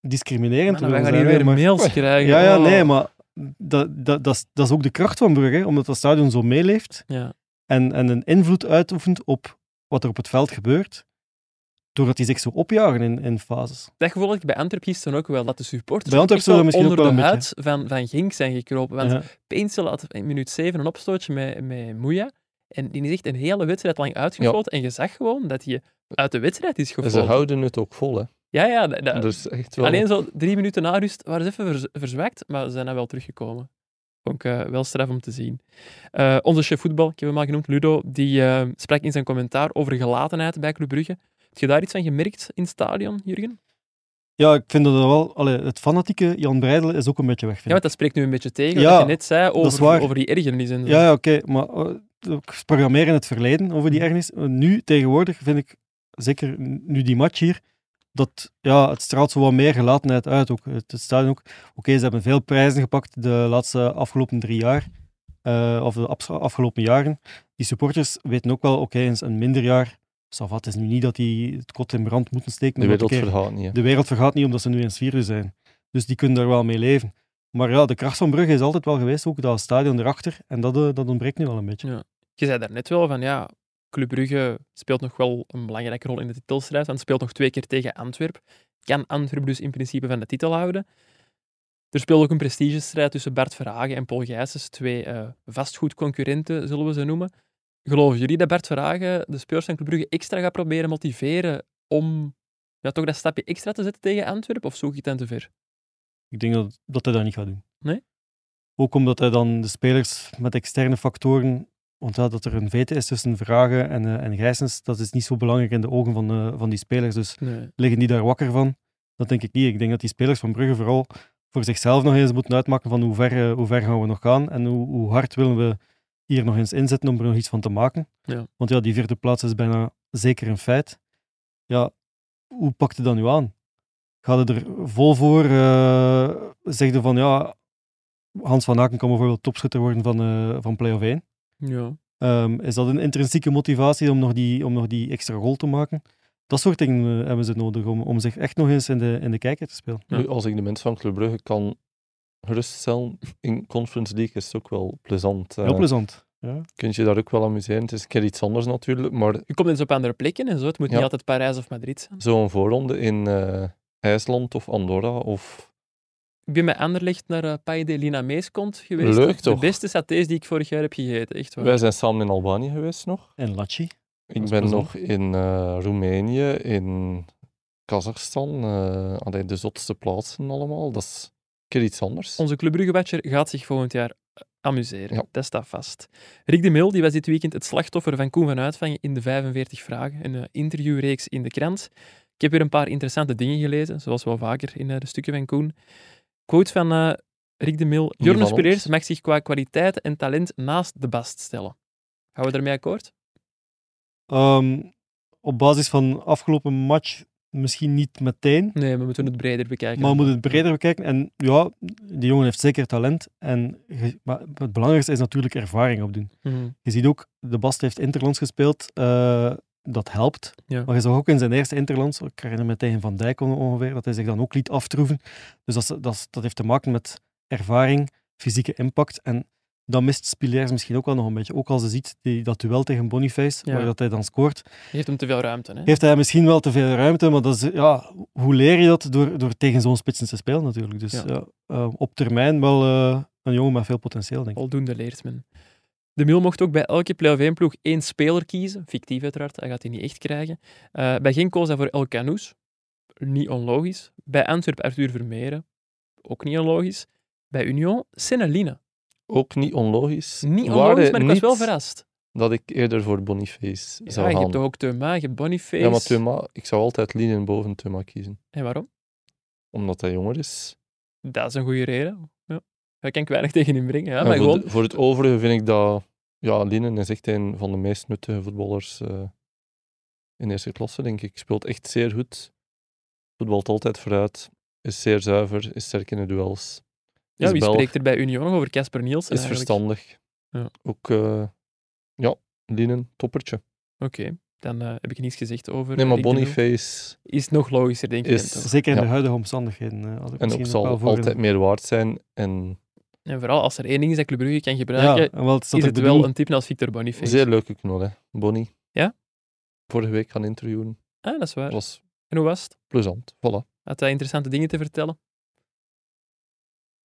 discriminerend te wij willen gaan hier zijn, weer maar- mails krijgen. Ja, ja, Oh. nee, maar dat, dat, dat, is, dat is ook de kracht van Brugge, omdat dat stadion zo meeleeft Ja. en, en een invloed uitoefent op wat er op het veld gebeurt, doordat die zich zo opjagen in, in fases. Dat gevoel had ik bij Antwerp gisteren ook wel, dat de supporters Bij Antwerp echt zullen we misschien onder ook de wel huid van, van Genk zijn gekropen. Want Ja. Peensel had in minuut 7 een opstootje met, met Moeja. En die is echt een hele wedstrijd lang uitgefloten. En je zag gewoon dat hij uit de wedstrijd is En ze houden het ook vol, hè. Ja, ja. dat- dat- Dus echt wel... Alleen zo drie minuten na rust waren ze even verzwakt, maar ze zijn dan wel teruggekomen. Vond ik eh, wel straf om te zien. Eh, onze chef voetbal, ik heb hem al genoemd, Ludo, die eh, sprak in zijn commentaar over gelatenheid bij Club Brugge. Heb je daar iets van gemerkt in het stadion, Jurgen? Ja, ik vind dat wel... Allee, het fanatieke Jan Breidel is ook een beetje weg, Ja, want dat spreekt nu een beetje tegen Ja, wat je net zei over, over die ergernis en zo. Ja, ja oké, maar eh, ik programmeer in het verleden over die Mhm. ergernis. Nu, tegenwoordig, vind ik, zeker nu die match hier, dat ja, het straalt zo wat meer gelatenheid uit. Ook. Het, het stadion ook. Oké, ze hebben veel prijzen gepakt de laatste afgelopen drie jaar, eh, of de afgelopen jaren. Die supporters weten ook wel, oké, eens een minder jaar, Savat is nu niet dat die het kot in brand moeten steken. De wereld keer- vergaat niet. hè. de wereld vergaat niet omdat ze nu eens vierde zijn. Dus die kunnen daar wel mee leven. Maar ja, de kracht van Brugge is altijd wel geweest, ook dat stadion erachter. En dat, eh, dat ontbreekt nu wel een beetje. Je zei daarnet wel van ja, Club Brugge speelt nog wel een belangrijke rol in de titelstrijd, want speelt nog twee keer tegen Antwerp. Kan Antwerp dus in principe van de titel houden. Er speelt ook een prestigestrijd tussen Bart Verhagen en Paul Gijsens, twee eh, vastgoedconcurrenten, zullen we ze noemen. Geloven jullie dat Bart Verhagen de spelers van Club Brugge extra gaat proberen motiveren om ja, toch dat stapje extra te zetten tegen Antwerp, of zoek je het dan te ver? Ik denk dat, dat hij dat niet gaat doen. Nee? Ook omdat hij dan de spelers met externe factoren, want ja, dat er een vete is tussen Vragen en, eh en Gijsens, dat is niet zo belangrijk in de ogen van, eh, van die spelers. Dus Nee. liggen die daar wakker van? Dat denk ik niet. Ik denk dat die spelers van Brugge vooral voor zichzelf nog eens moeten uitmaken van hoe ver, eh, hoe ver gaan we nog gaan en hoe, hoe hard willen we hier nog eens inzetten om er nog iets van te maken. Ja. Want ja, die vierde plaats is bijna zeker een feit. Ja, hoe pakt het dan nu aan? Gaat er vol voor? zeg je van ja, Hans van Aken kan bijvoorbeeld topschutter worden van, van play-off 1. Ja. Ehm, is dat een intrinsieke motivatie om nog die, om nog die extra goal te maken? Dat soort dingen eh, hebben ze nodig om, om zich echt nog eens in de, in de kijker te spelen. Ja. Nu, als ik de mensen van Club Brugge kan geruststellen, in Conference League is het ook wel plezant. Heel Eh, plezant. Ja. Kun je daar ook wel amuseren. Het is een keer iets anders natuurlijk, maar Je komt eens op andere plekken en zo. Het moet niet altijd Parijs of Madrid zijn. zo'n voorronde in eh, IJsland of Andorra of Ik ben bij Anderlecht naar uh, Paille de Linamees komt geweest. Leuk, de toch? beste satés die ik vorig jaar heb gegeten. Echt waar. wij zijn samen in Albanië geweest nog. En Lachi. Ik ben nog in eh, Roemenië, in Kazachstan, eh allee, de zotste plaatsen allemaal. Dat is een keer iets anders. Onze Club gaat zich volgend jaar amuseren. Ja. Dat staat vast. Rick de Mil die was dit weekend het slachtoffer van Koen van Uitvangen in de 45 Vragen, een interviewreeks in de krant. Ik heb weer een paar interessante dingen gelezen, zoals wel vaker in eh, de stukken van Koen. Quote van eh, Rick de Mil. Jorne ons. mag zich qua kwaliteit en talent naast de bast stellen. Gaan we daarmee akkoord? Ehm, op basis van afgelopen match misschien niet meteen, Nee, we moeten het breder bekijken. maar we moeten het breder bekijken. En ja, die jongen heeft zeker talent. En, maar het belangrijkste is natuurlijk ervaring opdoen. Mhm. Je ziet ook, de Bast heeft Interlands gespeeld. eh, dat helpt. Ja. Maar je zag ook in zijn eerste Interlands, ik herinner me tegen Van Dijk on- ongeveer, dat hij zich dan ook liet aftroeven. Dus dat, dat, dat heeft te maken met ervaring, fysieke impact. En dat mist Spileers misschien ook wel nog een beetje. Ook als je ziet die, dat duel tegen Boniface, Ja. waar dat hij dan scoort, Je geeft hem te veel ruimte. Hè? heeft hij misschien wel te veel ruimte. Maar dat is, ja, hoe leer je dat? Door, door tegen zo'n spitsen te spelen natuurlijk. Dus Ja. ja. eh, op termijn wel eh, een jongen met veel potentieel, denk ik. Voldoende leert men. De Mil mocht ook bij elke play-off 1 ploeg één speler kiezen. Fictief uiteraard, hij gaat die niet echt krijgen. Eh, bij Genk koos hij voor El Canoes. Niet onlogisch. Bij Antwerp Arthur Vermeeren. Ook niet onlogisch. Bij Union Seneline. Ook niet onlogisch. Niet onlogisch, maar ik was wel verrast. Dat ik eerder voor Boniface Ja, zou je gaan. hebt toch ook Thuma, je hebt Boniface. Ja, maar Thuma, ik zou altijd Linen boven Thuma kiezen. En waarom? Omdat hij jonger is. Dat is een goede reden. Ja. Daar kan ik weinig tegen inbrengen. Ja, maar voor, gewoon... de- voor het overige vind ik dat... Ja, Linen is echt een van de meest nuttige voetballers eh, in eerste klasse, denk ik. Speelt echt zeer goed. Voetbalt altijd vooruit. Is zeer zuiver. Is sterk in de duels. Ja, is wie Belg, spreekt er bij Union nog over Casper Nielsen? Is eigenlijk? verstandig. Ja. Ook, eh, ja, Linen, toppertje. Oké, dan eh, heb ik niets gezegd over Nee, maar. Boniface Is nog logischer, denk ik. Is-? Zeker in Ja. de huidige omstandigheden. en ook zal altijd meer waard zijn. En En vooral als er één ding is dat Club Brugge kan Ja, gebruiken, en wel, het is dat het bedoel. wel een type als Victor Boniface. zeer leuke knol, hè. Bonnie. Ja? Vorige week gaan interviewen. Ah, dat is waar. Dat was En hoe was het? plezant. Voilà. Had hij interessante dingen te vertellen?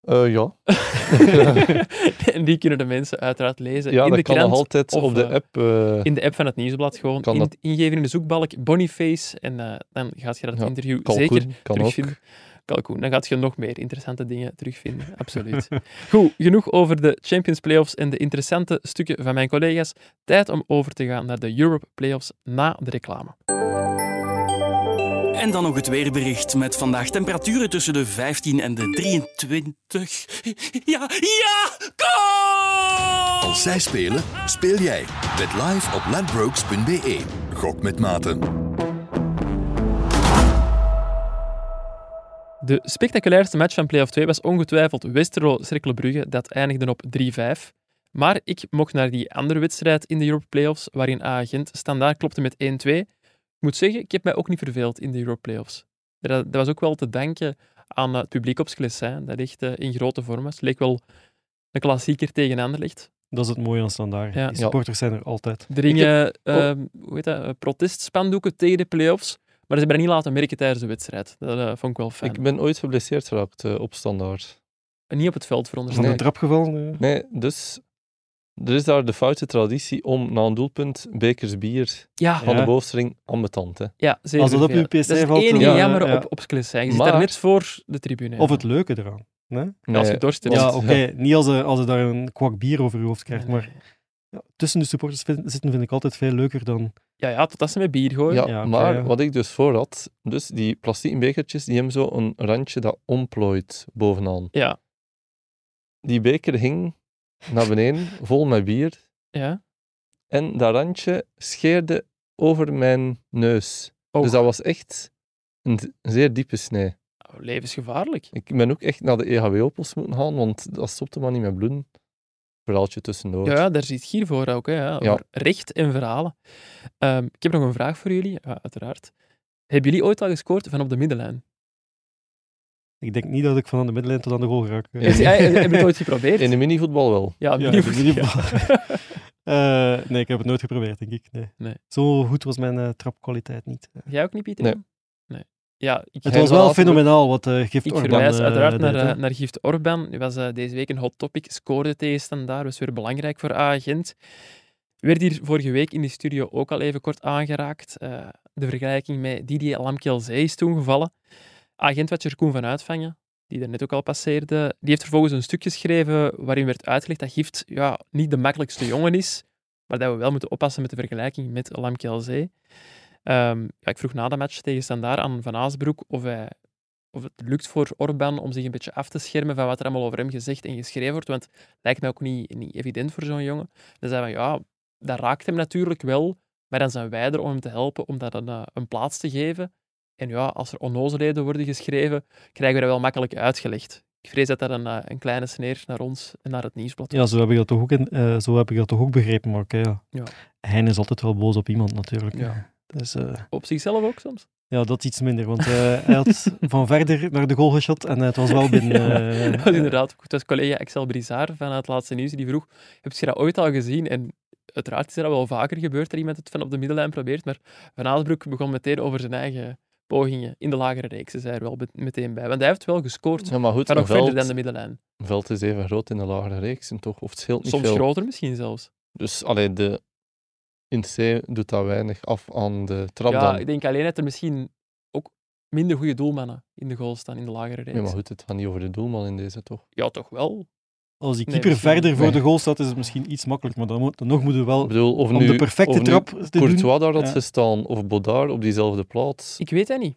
Eh, ja. en die kunnen de mensen uiteraard lezen ja, in dat de kan krant nog altijd of, op de eh, app. eh, in de app van het nieuwsblad. Gewoon Kan in, dat- ingeven in de zoekbalk Boniface en eh, dan gaat je dat Ja, interview Kalkoen zeker kan ook. Kalkoen, dan gaat je nog meer interessante dingen terugvinden. Absoluut. Goed, genoeg over de Champions Playoffs en de interessante stukken van mijn collega's. Tijd om over te gaan naar de Europe Playoffs na de reclame. En dan nog het weerbericht met vandaag temperaturen tussen de 15 en de 23. Ja, ja, goal! Als zij spelen, speel jij. Bet live op ladbrokes.be. Gok met maten. De spectaculairste match van Playoff 2 was ongetwijfeld Westerlo-Cercle Brugge, dat eindigde op 3-5. Maar ik mocht naar die andere wedstrijd in de Europe Playoffs, waarin A-agent standaard klopte met 1-2. Ik moet zeggen, ik heb mij ook niet verveeld in de Europe Playoffs. Dat, dat was ook wel te danken aan eh, het publiek op Sclessin, dat echt eh, in grote vorm was. Het leek wel een klassieker tegen Anderlecht. Dat is het mooie aan standaard. Ja. Die supporters zijn er altijd. Er gingen eh, hoe heet dat, eh, protestspandoeken tegen de playoffs, maar ze hebben dat niet laten merken tijdens de wedstrijd. Dat eh, vond ik wel fijn. Ik ben ooit geblesseerd geraakt eh, op standaard. En niet op het veld Van veronderstel. de trap gevallen. eh. Nee, dus er is daar de foute traditie om na een doelpunt bekers bier Ja, van Ja. de bovenstring ambetant. Hè. Ja, zeker. Als dat op uw ja. PC dat is het valt, enige jammer eh, ja. op, op. Je zit Maar- daar net voor de tribune. Of ja. het leuke eraan. Nee? Als je dorst hebt. Ja, oké. Niet als, er- als je daar een kwak bier over je hoofd krijgt. Nee, Maar ja, tussen de supporters vind- zitten vind ik altijd veel leuker dan... Ja, ja, totdat ze met bier gooien. Ja, maar ja. wat ik dus voor had, dus die plastieke bekertjes, die hebben zo een randje dat omplooit bovenaan. Ja. Die beker hing naar beneden, vol met bier. ja. En dat randje scheerde over mijn neus. Oh, Dus dat was echt een zeer diepe snee. oh, levensgevaarlijk. Ik ben ook echt naar de EHW-opels moeten gaan, want dat stopte maar niet met bloeden. Verhaaltje tussendoor. Ja, daar zit hier voor ook. Hè, ja. Recht en verhalen. Ehm, ik heb nog een vraag voor jullie, ja, uiteraard. Hebben jullie ooit al gescoord van op de middenlijn? Ik denk niet dat ik van aan de middenlijn tot aan de goal. Ja. Heb je heb je het ooit geprobeerd? In de minivoetbal wel. Ja, Ja, mini- de minibal. Eh, nee, ik heb het nooit geprobeerd, denk ik. Nee. Nee. Zo goed was mijn eh, trapkwaliteit niet. Jij ook niet, Pieter? Nee. nee. Ja, ik, Het was wel fenomenaal wat eh Gift Ik Orban verwijs eh, uiteraard naar, eh, naar Gift Orban. Die was deze week een hot topic. Scoorde tegen Standaard. Was weer belangrijk voor A-agent. Werd hier vorige week in de studio ook al even kort aangeraakt. De vergelijking met Didier Lamkelzee is toen gevallen. Agentwatcher Koen van Uitvangen, die er net ook al passeerde, die heeft vervolgens een stuk geschreven waarin werd uitgelegd dat Gift ja, niet de makkelijkste jongen is, maar dat we wel moeten oppassen met de vergelijking met Lamkelzee. Ehm ja, ik vroeg na de match tegen Standaard aan Van Aasbroek of, hij, of het lukt voor Orban om zich een beetje af te schermen van wat er allemaal over hem gezegd en geschreven wordt, want het lijkt mij ook niet, niet evident voor zo'n jongen. Dan zei van, ja, dat raakt hem natuurlijk wel, maar dan zijn wij er om hem te helpen om dat een, eh, een plaats te geven. En ja, als er onnozelheden worden geschreven, krijgen we dat wel makkelijk uitgelegd. Ik vrees dat dat een, eh, een kleine sneer naar ons en naar het nieuwsblad Ja, zo heb ik dat toch ook, in, eh, zo heb ik dat toch ook begrepen. Maar oké, ja. Ja. Hein is altijd wel boos op iemand natuurlijk. Ja. Dus eh, Op zichzelf ook soms. ja, dat iets minder. Want eh, hij had van verder naar de goal geschot en het was wel binnen. eh, Dat was inderdaad goed. Het was collega Excel Brizard van het laatste nieuws die vroeg: Heb je dat ooit al gezien? En uiteraard is er dat wel vaker gebeurd dat iemand het van op de middenlijn probeert. Maar Van Aasbroek begon meteen over zijn eigen pogingen in de lagere reeks. Ze zei er wel meteen bij. Want hij heeft wel gescoord, Ja, maar goed, maar nog verder dan de middenlijn. veld is even groot in de lagere reeksen, toch? Of het scheelt niet Soms veel. groter misschien zelfs. Dus allee, de, in C doet dat weinig af aan de trap ja, dan. ik denk alleen dat er misschien ook minder goede doelmannen in de goal staan in de lagere reeks. Ja, maar goed, het gaat niet over de doelman in deze, toch? Ja, toch wel. als die keeper misschien- verder voor nee. de goal staat, is het misschien iets makkelijker. Maar dan, moet, dan nog moeten we wel Ik bedoel, of om nu, de perfecte of nu trap te doen. Courtois daar had Ja. gestaan, of Bodard op diezelfde plaats. Ik weet dat niet.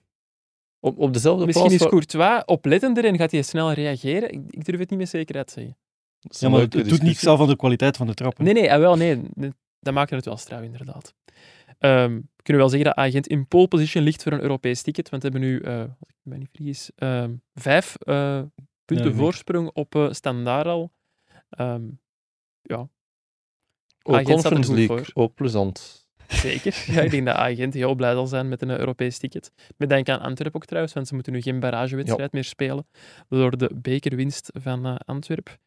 Op, op dezelfde Misschien plaats... is waar- Courtois oplettender en gaat hij snel reageren. Ik, ik durf het niet met zekerheid zeggen. Dat is Ja, maar het, doet niets af van de kwaliteit van de trap. hè. Nee, nee, ah, wel, nee. Dat maakt het wel straf, inderdaad. We kunnen wel zeggen dat Agent in pole position ligt voor een Europees ticket, want we hebben nu, als ik me niet vergis, ehm, vijf eh, punten voorsprong op eh Standaard al. Ehm, ja, Ook er Conference League, voor. ook plezant. zeker. ja, ik denk dat Agent heel blij zal zijn met een Europees ticket. Met denk aan Antwerpen ook trouwens, want ze moeten nu geen barragewedstrijd meer spelen door de bekerwinst van Antwerpen.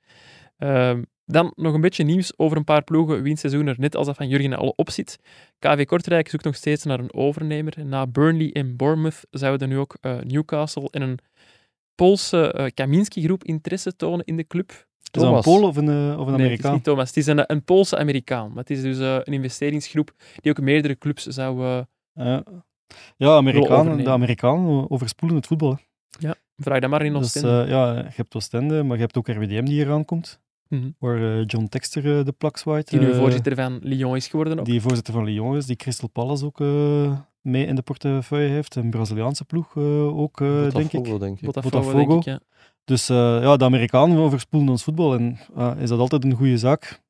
Ehm, dan nog een beetje nieuws over een paar ploegen wiens seizoen er net als dat van Jurgen al op zit. KV Kortrijk zoekt nog steeds naar een overnemer. Na Burnley en Bournemouth zouden nu ook eh, Newcastle en een Poolse eh, Kaminski-groep interesse tonen in de club. Is dat een Thomas. Pool of een, eh, of een Nee, het is Amerikaan? niet Thomas. Het is een, een Poolse Amerikaan. Maar het is dus een investeringsgroep die ook meerdere clubs zou... Ja. ja, Amerikanen, de Amerikanen overspoelen het voetbal. hè. vraag dat maar in Dus Oostende. eh, ja, je hebt Oostende, maar je hebt ook RWDM die eraan Mhm. Waar eh, John Texter eh, de plak zwaait. Die nu eh, voorzitter van Lyon is geworden ook. Die voorzitter van Lyon is, die Crystal Palace ook eh, mee in de portefeuille heeft. Een Braziliaanse ploeg eh, ook, eh, denk ik. Botafogo, denk ik. Botafogo, Botafogo. denk ik, ja. Dus eh, ja, de Amerikanen overspoelen ons voetbal. En is dat altijd een goede zaak?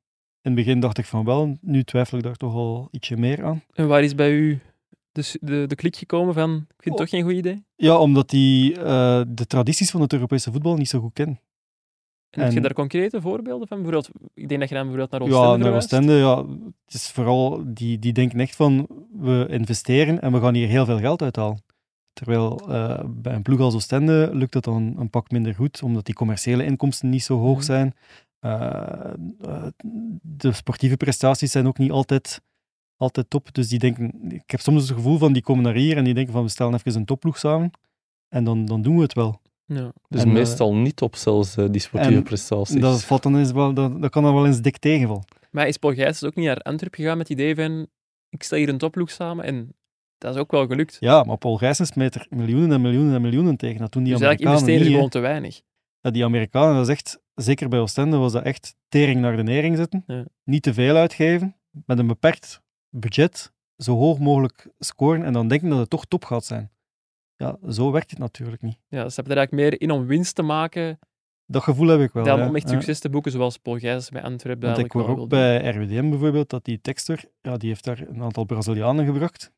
In het begin dacht ik van wel, nu twijfel ik daar toch al ietsje meer aan. En waar is bij u de, de, de klik gekomen van, ik vind het Oh. toch geen goed idee? Ja, omdat die eh, de tradities van het Europese voetbal niet zo goed kennen. En, heb je daar concrete voorbeelden van? Bijvoorbeeld, ik denk dat je dan bijvoorbeeld naar Oostende Ja, naar verwijst. Oostende, ja, het is vooral, die, die denken echt van, we investeren en we gaan hier heel veel geld uithalen. Terwijl eh, bij een ploeg als Oostende lukt dat dan een pak minder goed, omdat die commerciële inkomsten niet zo hoog Mhm. zijn. Eh, eh, de sportieve prestaties zijn ook niet altijd, altijd top. Dus die denken, ik heb soms het gevoel van, die komen naar hier en die denken van, we stellen even een topploeg samen en dan, dan doen we het wel. Ja. Dus En, eh, meestal niet op zelfs eh, die sportieve en prestaties. Dat, valt dan eens wel, dat, dat kan dan wel eens dik tegenvallen. Maar is Paul Gijsens ook niet naar Antwerpen gegaan met het idee van, ik stel hier een topploeg samen en dat is ook wel gelukt. Ja, maar Paul Gijsens smijt er miljoenen en miljoenen en miljoenen tegen. Dat doen die dus eigenlijk Amerikanen investeren niet. gewoon te weinig. Ja, die Amerikanen, dat is echt, zeker bij Oostende, was dat echt tering naar de nering zetten. Ja. Niet te veel uitgeven, met een beperkt budget, zo hoog mogelijk scoren en dan denken dat het toch top gaat zijn. Ja, zo werkt het natuurlijk niet. Ja, ze hebben er eigenlijk meer in om winst te maken Dat gevoel heb ik wel. dan ja. om echt succes te boeken, zoals Paul Gijsens bij Antwerpen Want ik hoor ook bij RWDM bijvoorbeeld dat die tekster, ja, die heeft daar een aantal Brazilianen gebracht,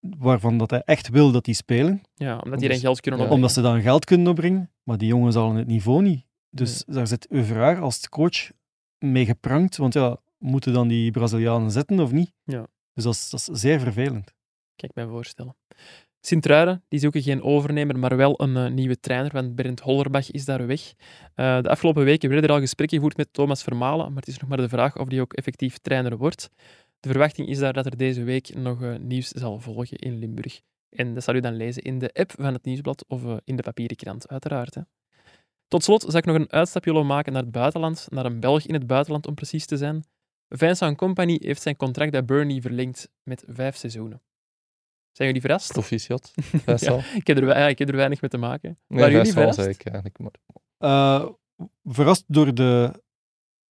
waarvan dat hij echt wil dat die spelen. Ja, omdat die dan ze- geld kunnen opbrengen. Omdat ze dan geld kunnen opbrengen, maar die jongens halen het niveau niet. Dus daar zit Euvraar als coach mee geprankt, want ja, moeten dan die Brazilianen zetten of niet? Ja. Dus dat is, dat is zeer vervelend. Ik mij voorstellen. Sint-Truiden, die zoeken geen overnemer, maar wel een eh, nieuwe trainer, want Bernd Hollerbach is daar weg. Eh, de afgelopen weken werden er al gesprekken gevoerd met Thomas Vermalen, maar het is nog maar de vraag of die ook effectief trainer wordt. De verwachting is daar dat er deze week nog eh, nieuws zal volgen in Limburg. En dat zal u dan lezen in de app van het Nieuwsblad of in de papieren krant, uiteraard. Hè. Tot slot zal ik nog een uitstapje willen maken naar het buitenland, naar een Belg in het buitenland om precies te zijn. Vincent Company heeft zijn contract bij Burnley verlengd met vijf seizoenen. Zijn jullie verrast? Proficiat. Vijsal. Ik heb, er, ja, ik heb er weinig mee te maken. Nee, Waren jullie verrast? zei ik eigenlijk. Maar Eh, verrast door de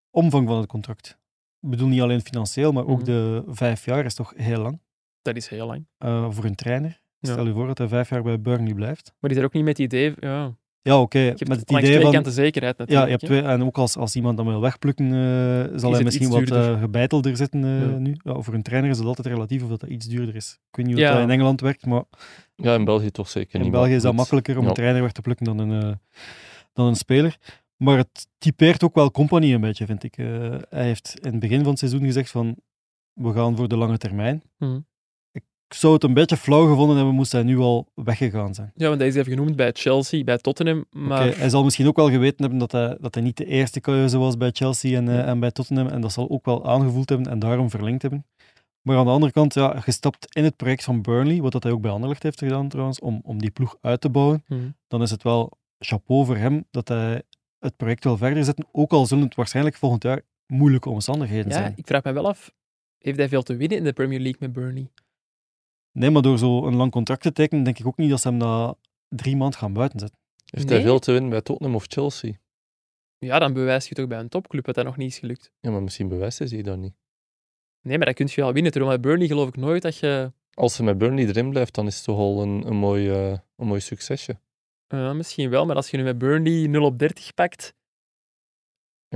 omvang van het contract. Ik bedoel niet alleen financieel, maar ook Mhm. de vijf jaar is toch heel lang Dat is heel lang. eh, voor een trainer. Ja. Stel je voor dat hij vijf jaar bij Burnley blijft. Maar is er ook niet met het idee... Ja, Ja, oké. je hebt Met het idee twee van... kanten zekerheid Ja, natuurlijk. je hebt twee, en ook als, als iemand dan wil wegplukken, eh, zal hij misschien wat eh, gebijtelder zitten eh, Ja. nu. Ja, voor een trainer is het altijd relatief of dat, dat iets duurder is. Ik weet niet hoe Ja. dat in Engeland werkt, maar ja, in België toch zeker in niet. België maar is dat makkelijker om Ja. een trainer weg te plukken dan een, eh, dan een speler. Maar het typeert ook wel Company een beetje, vind ik. Eh, hij heeft in het begin van het seizoen gezegd van, we gaan voor de lange termijn. Mhm. Ik zou het een beetje flauw gevonden hebben, moest hij nu al weggegaan zijn. Ja, want hij is even genoemd bij Chelsea, bij Tottenham. Maar hij zal misschien ook wel geweten hebben dat hij, dat hij niet de eerste keuze was bij Chelsea en, eh, en bij Tottenham. En dat zal ook wel aangevoeld hebben en daarom verlengd hebben. Maar aan de andere kant, ja, gestapt in het project van Burnley, wat dat hij ook bij Anderlecht heeft gedaan trouwens, om, om die ploeg uit te bouwen, Mhm. dan is het wel chapeau voor hem dat hij het project wil verder zetten. Ook al zullen het waarschijnlijk volgend jaar moeilijke omstandigheden ja, zijn. ik vraag me wel af, heeft hij veel te winnen in de Premier League met Burnley? Nee, maar door zo een lang contract te tekenen, denk ik ook niet dat ze hem na drie maanden gaan buiten zetten. Heeft Nee. hij veel te winnen bij Tottenham of Chelsea? Ja, dan bewijs je toch bij een topclub dat dat nog niet is gelukt. Ja, maar misschien bewijst hij zich dat niet. Nee, maar dat kun je wel winnen. Terwijl bij Burnley geloof ik nooit dat je... Als hij met Burnley erin blijft, dan is het toch al een, een, mooi, eh, een mooi succesje. Ja, misschien wel, maar als je nu met Burnley 0 op 30 pakt...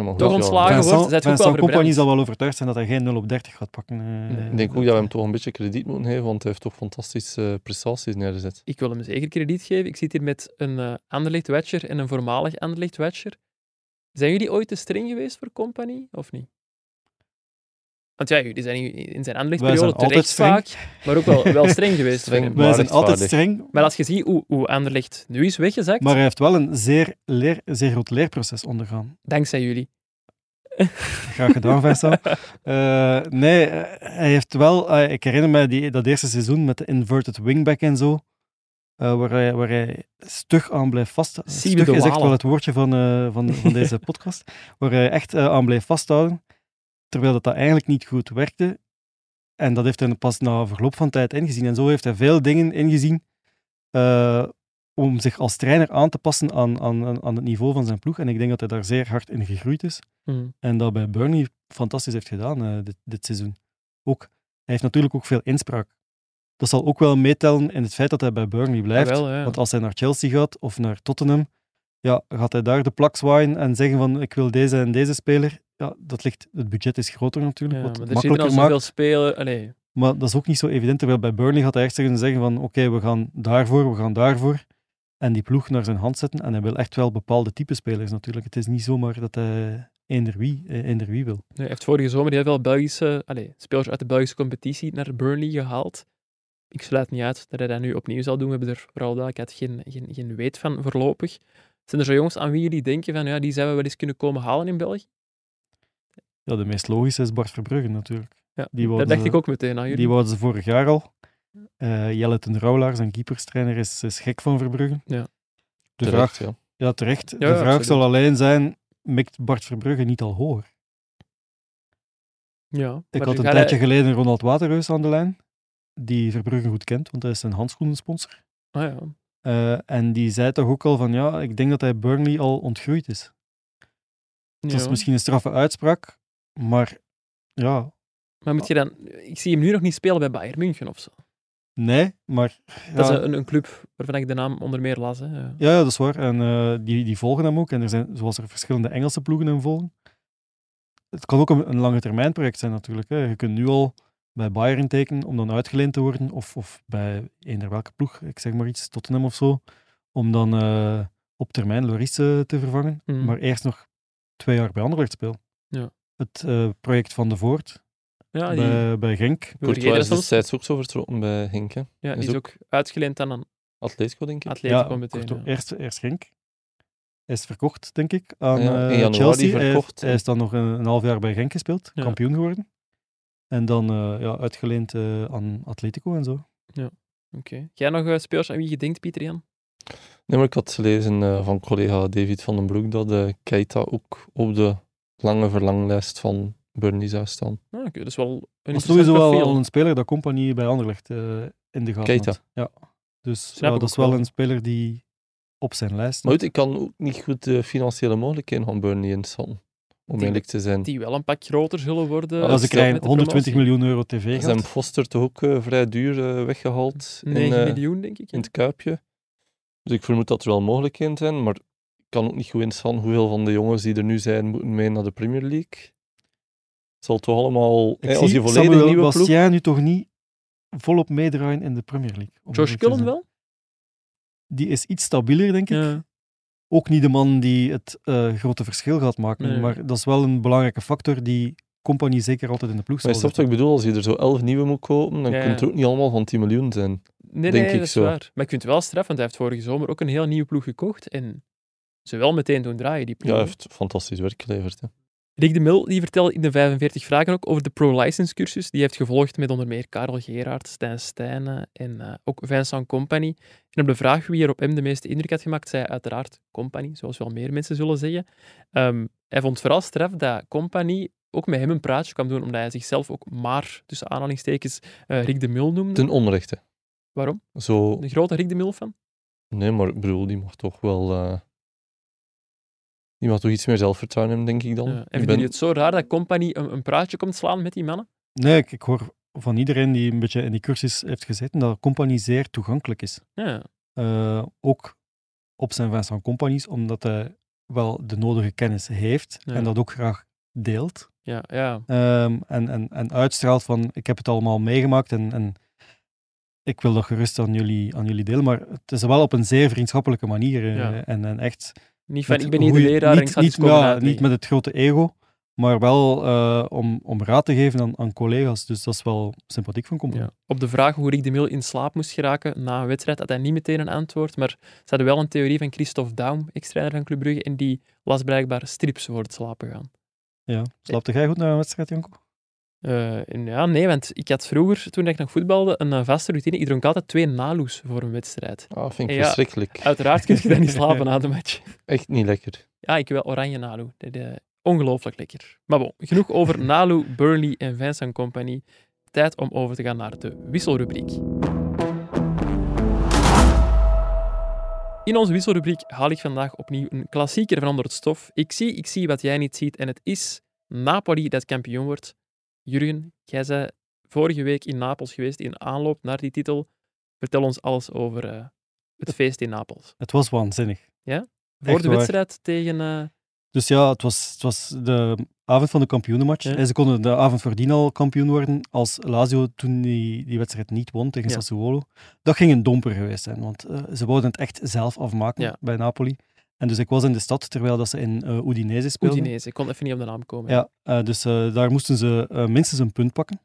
Ja, Toch ontslagen wordt, Vincent, Vincent Company verbrand. zal wel overtuigd zijn dat hij geen 0 op 30 gaat pakken. eh. Nee. Ik denk ook dat we hem toch een beetje krediet moeten geven, want hij heeft toch fantastische eh, prestaties neergezet. Ik wil hem zeker krediet geven. Ik zit hier met een eh Anderlecht-watcher en een voormalig Anderlecht-watcher. Zijn jullie ooit te streng geweest voor Company, of niet? Want ja, jullie zijn in in zijn altijd terecht streng. vaak, maar ook wel, wel streng geweest Streng. Wij Maar zijn altijd streng, Maar als je ziet hoe, hoe Anderlecht nu is weggezakt, maar hij heeft wel een zeer, leer, zeer groot leerproces ondergaan. dankzij jullie. Graag gedaan, Vincent. Eh, nee, eh, hij heeft wel... eh, ik herinner me die, dat eerste seizoen met de inverted wingback en zo. eh, waar, hij, waar hij stug aan blijft vasthouden. Siebe Stug is echt wel het woordje van, eh, van, van deze podcast. Waar hij echt eh, aan blijft vasthouden, terwijl dat, dat eigenlijk niet goed werkte. En dat heeft hij pas na verloop van tijd ingezien. En zo heeft hij veel dingen ingezien eh, om zich als trainer aan te passen aan, aan, aan- het niveau van zijn ploeg. En ik denk dat hij daar zeer hard in gegroeid is. Hm. En dat bij Burnley fantastisch heeft gedaan eh, dit, dit seizoen. Ook, hij heeft natuurlijk ook veel inspraak. Dat zal ook wel meetellen in het feit dat hij bij Burnley blijft. Jawel, ja. Want als hij naar Chelsea gaat of naar Tottenham, ja, gaat hij daar de plak zwaaien en zeggen van ik wil deze en deze speler. Ja, dat ligt, het budget is groter natuurlijk, Ja, wat maar er zitten al zoveel spelen. Allee, Maar dat is ook niet zo evident. Terwijl bij Burnley gaat hij echt zeggen, zeggen van oké, we gaan daarvoor, we gaan daarvoor. En die ploeg naar zijn hand zetten. En hij wil echt wel bepaalde type spelers natuurlijk. Het is niet zomaar dat hij eender wie, eh, eender wie wil. hij heeft vorige zomer heel veel Belgische, allee, spelers uit de Belgische competitie naar Burnley gehaald. Ik sluit niet uit dat hij dat nu opnieuw zal doen. We hebben er vooral duidelijkheid geen, geen, geen weet van voorlopig. Zijn er zo jongens aan wie jullie denken van ja, die zouden we wel eens kunnen komen halen in België? Ja, de meest logische is Bart Verbrugge natuurlijk. Ja, Die dat dacht ze- ik ook meteen aan jullie. Die wouden ze vorig jaar al. Eh Jelle ten Rouwlaar, zijn keeperstrainer, is, is gek van Verbrugge. Ja. De Terecht, vraag, ja. ja, terecht. Ja, de vraag absoluut. zal alleen zijn, mikt Bart Verbrugge niet al hoger? ja, Ik had een tijdje hij- geleden Ronald Waterreus aan de lijn, die Verbrugge goed kent, want hij is een handschoenensponsor. Ah, ja. Eh, en die zei toch ook al van, ja, ik denk dat hij Burnley al ontgroeid is. Dat is Ja. misschien een straffe uitspraak, maar ja, Maar moet je dan... Ik zie hem nu nog niet spelen bij Bayern München of zo. nee, maar... Dat is een, een club waarvan ik de naam onder meer las. Hè. Ja. Ja, ja, dat is waar. En eh, die, die volgen hem ook. En er zijn, zoals er verschillende Engelse ploegen hem volgen. Het kan ook een, een lange termijn project zijn natuurlijk. Hè. Je kunt nu al bij Bayern tekenen om dan uitgeleend te worden. Of, of bij eender welke ploeg, ik zeg maar iets, Tottenham of zo. Om dan eh, op termijn Loris eh, te vervangen. Mhm. Maar eerst nog twee jaar bij Anderlecht spelen. Ja. Het eh, project van de Voort Ja, die, bij, bij Genk. Courtois is destijds ook zo vertrokken bij Henk. hè. Ja, is die is ook uitgeleend aan een Atletico, denk ik. Atletico meteen. Courtois- ja. eerst, eerst Genk. Hij is verkocht, denk ik, aan Ja, in eh, Chelsea. Hij- verkocht. Hij, is dan nog een, een half jaar bij Genk gespeeld, Ja. kampioen geworden. En dan eh, ja, uitgeleend eh, aan Atletico en zo. Oké. Jij nog eh, spelers aan wie je denkt, Pieter Jan? Nee, maar ik had gelezen eh, van collega David van den Broek dat Keita ook op de lange verlanglijst van Burnley zou staan. Ah, oké, dat is wel een Dat is sowieso wel een speler dat Compagnie bij Anderlecht eh, in de gaten Keita. had. Ja. Dus Snap ja, dat is wel wel. een speler die op zijn lijst Maar goed, ik kan ook niet goed de financiële mogelijkheden van Burnley inschatten. Om Die- eerlijk te zijn. Die wel een pak groter zullen worden. Ja, ze krijgen met de 120 promotie. miljoen euro tv Ze hebben Foster toch ook eh, vrij duur eh, weggehaald in, 9 eh, miljoen, denk ik. in het Kuipje. Dus ik vermoed dat er wel mogelijkheden zijn, maar kan ook niet goed inschatten hoeveel van de jongens die er nu zijn moeten mee naar de Premier League. Het zal toch allemaal... Ik eh, als je zie volledig Samuel nieuwe ploeg... Bastien nu toch niet volop meedraaien in de Premier League. Josh zijn. wel? Die is iets stabieler, denk ik. Ja. Ook niet de man die het eh, grote verschil gaat maken. Nee. Maar dat is wel een belangrijke factor die Compagnie zeker altijd in de ploeg Maar zal je snapt wat ik bedoel, als je er zo elf nieuwe moet kopen, dan Ja, kunt er ook niet allemaal van 10 miljoen zijn. Nee, Denk nee, ik dat is zo. waar. Maar ik vind het wel straf, want hij heeft vorige zomer ook een heel nieuwe ploeg gekocht. En ze wel meteen doen draaien, die Ja, ploeg. hij heeft fantastisch werk geleverd. Hè. Rick de Mil die vertelde in de 45 vragen ook over de pro-license cursus. Die heeft gevolgd met onder meer Karel Gerard, Stijn Stijnen en eh, ook Vincent Company. En op de vraag wie er op hem de meeste indruk had gemaakt, zei uiteraard Company, zoals wel meer mensen zullen zeggen. Ehm, hij vond vooral straf dat Company ook met hem een praatje kwam doen, omdat hij zichzelf ook maar, tussen aanhalingstekens, eh, Rick de Mil noemde. Ten onrechte. Waarom? Zo, Een grote Rick de Mil fan? nee, maar ik bedoel, die mag toch wel... eh, die mag toch iets meer zelfvertrouwen hebben, denk ik dan. Ja. En Ik vinden ben- jullie het zo raar dat Company een, een praatje komt slaan met die mannen? Nee, ik, ik hoor van iedereen die een beetje in die cursus heeft gezeten dat Compagnie zeer toegankelijk is. Ja, Eh, ook op zijn Vincent Compagnies, omdat hij wel de nodige kennis heeft Ja. en dat ook graag deelt. ja, ja. Ehm, en, en, en uitstraalt van ik heb het allemaal meegemaakt en, en ik wil dat gerust aan jullie, aan jullie delen. Maar het is wel op een zeer vriendschappelijke manier eh, Ja. en, en echt... Niet van, met ik ben hier de leraar en ik niet, ga niet, ja, niet met het grote ego, maar wel eh, om, om raad te geven aan, aan collega's. Dus dat is wel sympathiek van Compagnie. Ja. Op de vraag hoe Rick de Mil in slaap moest geraken na een wedstrijd, had hij niet meteen een antwoord, maar ze hadden wel een theorie van Christophe Daum, ex-trainer van Club Brugge, en die las blijkbaar strips voor het slapen gaan. Ja. Slaapte jij goed na een wedstrijd, Janko? Eh, ja, nee, want ik had vroeger, toen ik nog voetbalde, een eh, vaste routine. Ik dronk altijd twee naloes voor een wedstrijd. Ah, vind ik Ja. verschrikkelijk. Uiteraard kun je dan niet slapen na de match. Echt niet lekker. Ja, ik wil oranje Nalu. Dat is ongelooflijk lekker. Maar bon, genoeg over Nalu, Burnley en Vincent Company. Tijd om over te gaan naar de wisselrubriek. In onze wisselrubriek haal ik vandaag opnieuw een klassieker van onder het stof. Ik zie, ik zie wat jij niet ziet en het is Napoli dat kampioen wordt. Jurgen, jij zei vorige week in Napels geweest in aanloop naar die titel. Vertel ons alles over eh, het feest in Napels. Het was waanzinnig. Voor Echt de waar. wedstrijd tegen... eh, Dus ja, het was, het was de avond van de kampioenenmatch. Ja. En ze konden de avond voordien al kampioen worden als Lazio toen die, die wedstrijd niet won tegen Ja. Sassuolo. Dat ging een domper geweest zijn, want eh, ze wouden het echt zelf afmaken Ja. bij Napoli. En dus ik was in de stad terwijl dat ze in eh Udinese speelden. Udinese. Ik kon even niet op de naam komen. Ja, eh, dus eh, daar moesten ze minstens een punt pakken.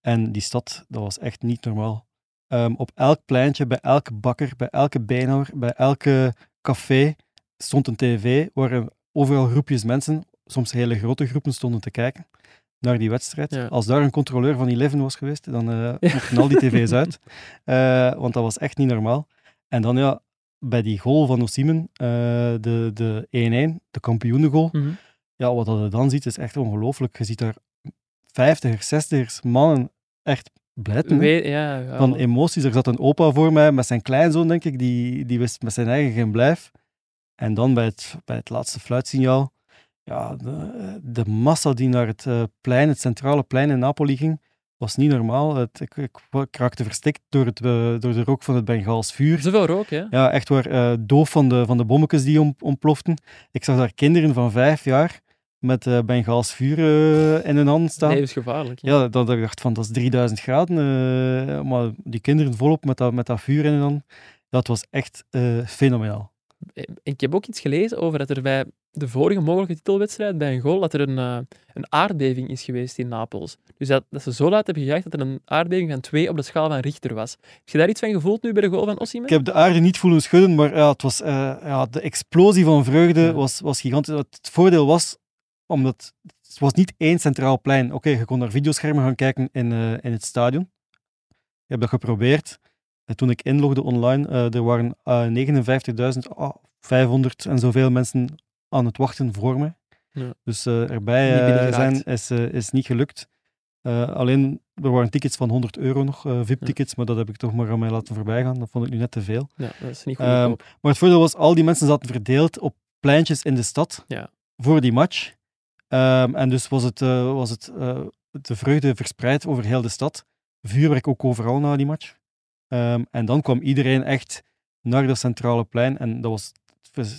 En die stad, dat was echt niet normaal. Ehm, op elk pleintje, bij elke bakker, bij elke bijnauwer, bij elke café stond een tv waar er overal groepjes mensen, soms hele grote groepen, stonden te kijken naar die wedstrijd. Ja. Als daar een controleur van Eleven was geweest, dan mochten al die tv's uit. Want dat was echt niet normaal. En dan ja, bij die goal van Osimhen, eh, de de 1-1, de kampioenengoal, Mhm. ja, wat je dan ziet is echt ongelooflijk. Je ziet daar 50ers, 60ers mannen echt blijten. We- ja, ja, Van emoties. Er zat een opa voor mij met zijn kleinzoon, denk ik, die, die wist met zijn eigen geen blijf. En dan bij het, bij het laatste fluitsignaal, ja, de, de massa die naar het eh, plein, het centrale plein in Napoli ging, was niet normaal. Het, ik, ik, ik raakte verstikt door, het, eh, door de rook van het Bengaals vuur. Zoveel rook, hè? Ja, echt waar. eh, doof van de, van de bommetjes die om, ontploften. Ik zag daar kinderen van vijf jaar met eh Bengaals vuur in hun hand staan. Levensgevaarlijk. Ja. Ja, dat ik dacht van, dat is 3000 graden. maar die kinderen volop met dat, met dat vuur in hun hand. Dat was echt fenomenaal. Ik heb ook iets gelezen over dat er bij de vorige mogelijke titelwedstrijd, bij een goal, dat er een, eh, een aardbeving is geweest in Napels. Dus dat, dat ze zo laat hebben gejaagd dat er een aardbeving van 2 op de schaal van Richter was. Heb je daar iets van gevoeld nu bij de goal van Osimhen? Ik heb de aarde niet voelen schudden, maar ja, het was, eh, ja, de explosie van vreugde Ja. was, was gigantisch. Het voordeel was, omdat het was niet één centraal plein. Oké, je kon naar videoschermen gaan kijken in, eh, in het stadion. Ik heb dat geprobeerd. En toen ik inlogde online, er waren eh 59.500 en zoveel mensen aan het wachten voor me. Ja. Dus eh, erbij eh, zijn is, eh, is niet gelukt. Alleen, er waren tickets van 100 euro nog, VIP-tickets, maar dat heb ik toch maar aan mij laten voorbijgaan. Dat vond ik nu net te veel. Ja, dat is niet goed. Ehm. Maar het voordeel was, al die mensen zaten verdeeld op pleintjes in de stad Ja. voor die match. Ehm, en dus was, het, was het, de vreugde verspreid over heel de stad. Vuurwerk ook overal na die match. Ehm, en dan kwam iedereen echt naar dat centrale plein. En dat was,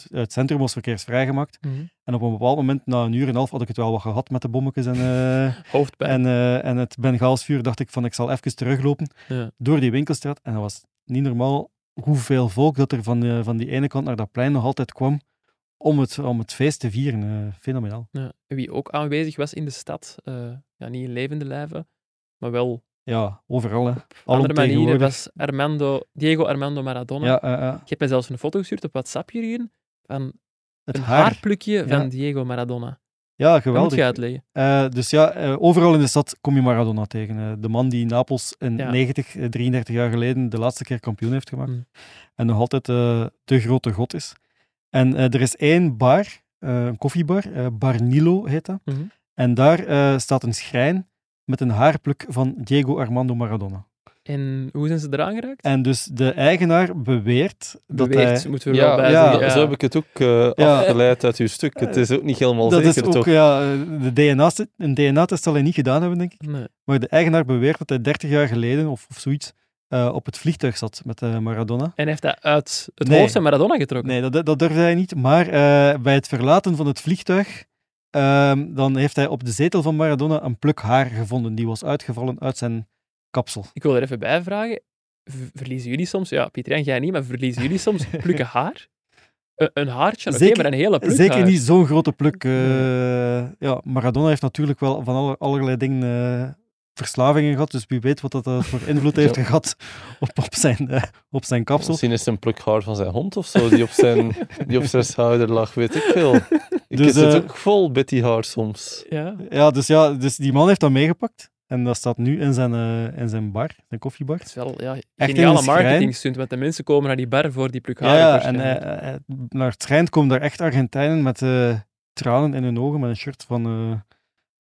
het centrum was verkeersvrijgemaakt. Mhm. En op een bepaald moment, na een uur en een half, had ik het wel wat gehad met de bommetjes en, Hoofdpijn. en, eh, en het Bengaalsvuur. Dacht ik van, ik zal even teruglopen Ja. door die winkelstraat. En dat was niet normaal hoeveel volk dat er van, eh, van die ene kant naar dat plein nog altijd kwam om het, om het feest te vieren. Fenomenaal. Ja. Wie ook aanwezig was in de stad, ja, niet in levende lijven, maar wel Ja, overal. Hè. andere manieren, was Armando, Diego Armando Maradona. Ja, eh, eh, Ik heb mij zelfs een foto gestuurd op WhatsApp, Jurgen, van het een haar. haarplukje van. Diego Maradona. Ja, Dat geweldig. je uitleggen. Eh, dus ja, overal in de stad kom je Maradona tegen. De man die in Napels in Ja. 90, eh, 33 jaar geleden de laatste keer kampioen heeft gemaakt. Mm. En nog altijd de grote god is. En er is één bar, een koffiebar, eh, Bar Nilo heet dat. Mhm. En daar staat een schrijn met een haarpluk van Diego Armando Maradona. En hoe zijn ze eraan geraakt? En dus de eigenaar beweert dat Beweert, hij... moeten we er wel Ja, bij ja, zo heb ik het ook eh, Ja. afgeleid uit uw stuk. Het is ook niet helemaal Dat is zeker, ook, toch? ja, de DNA-test een DNA-test zal hij niet gedaan hebben, denk ik. Nee. Maar de eigenaar beweert dat hij 30 jaar geleden, of, of zoiets, eh, op het vliegtuig zat met eh, Maradona. En hij heeft dat uit het Nee. hoofd van Maradona getrokken. Nee, dat, dat durfde hij niet. Maar eh, bij het verlaten van het vliegtuig, ehm, dan heeft hij op de zetel van Maradona een pluk haar gevonden. Die was uitgevallen uit zijn kapsel. Ik wil er even bij vragen. Verliezen jullie soms, ja, Pieter en jij niet, maar verliezen jullie soms plukken haar? Een, een haartje, oké, Zeker- maar een hele pluk Zeker haar. niet zo'n grote pluk. eh, ja, Maradona heeft natuurlijk wel van alle, allerlei dingen eh, verslavingen gehad, dus wie weet wat dat eh, voor invloed heeft Ja. gehad op, op, zijn, eh, op zijn kapsel. Misschien is het een pluk haar van zijn hond of zo, die op zijn, die op zijn schouder lag, weet ik veel. Ik Dus, zit eh, ook vol Betty haar soms. Ja. Ja, dus, ja, dus die man heeft dat meegepakt. En dat staat nu in zijn, eh, in zijn bar, zijn koffiebar. Het is wel ja, Echt in geniale een schrijn. marketing stunt, want de mensen komen naar die bar voor die pluk Ja, haren ja, en naar het schijnt komen daar echt Argentijnen met eh, tranen in hun ogen, met een shirt van, eh,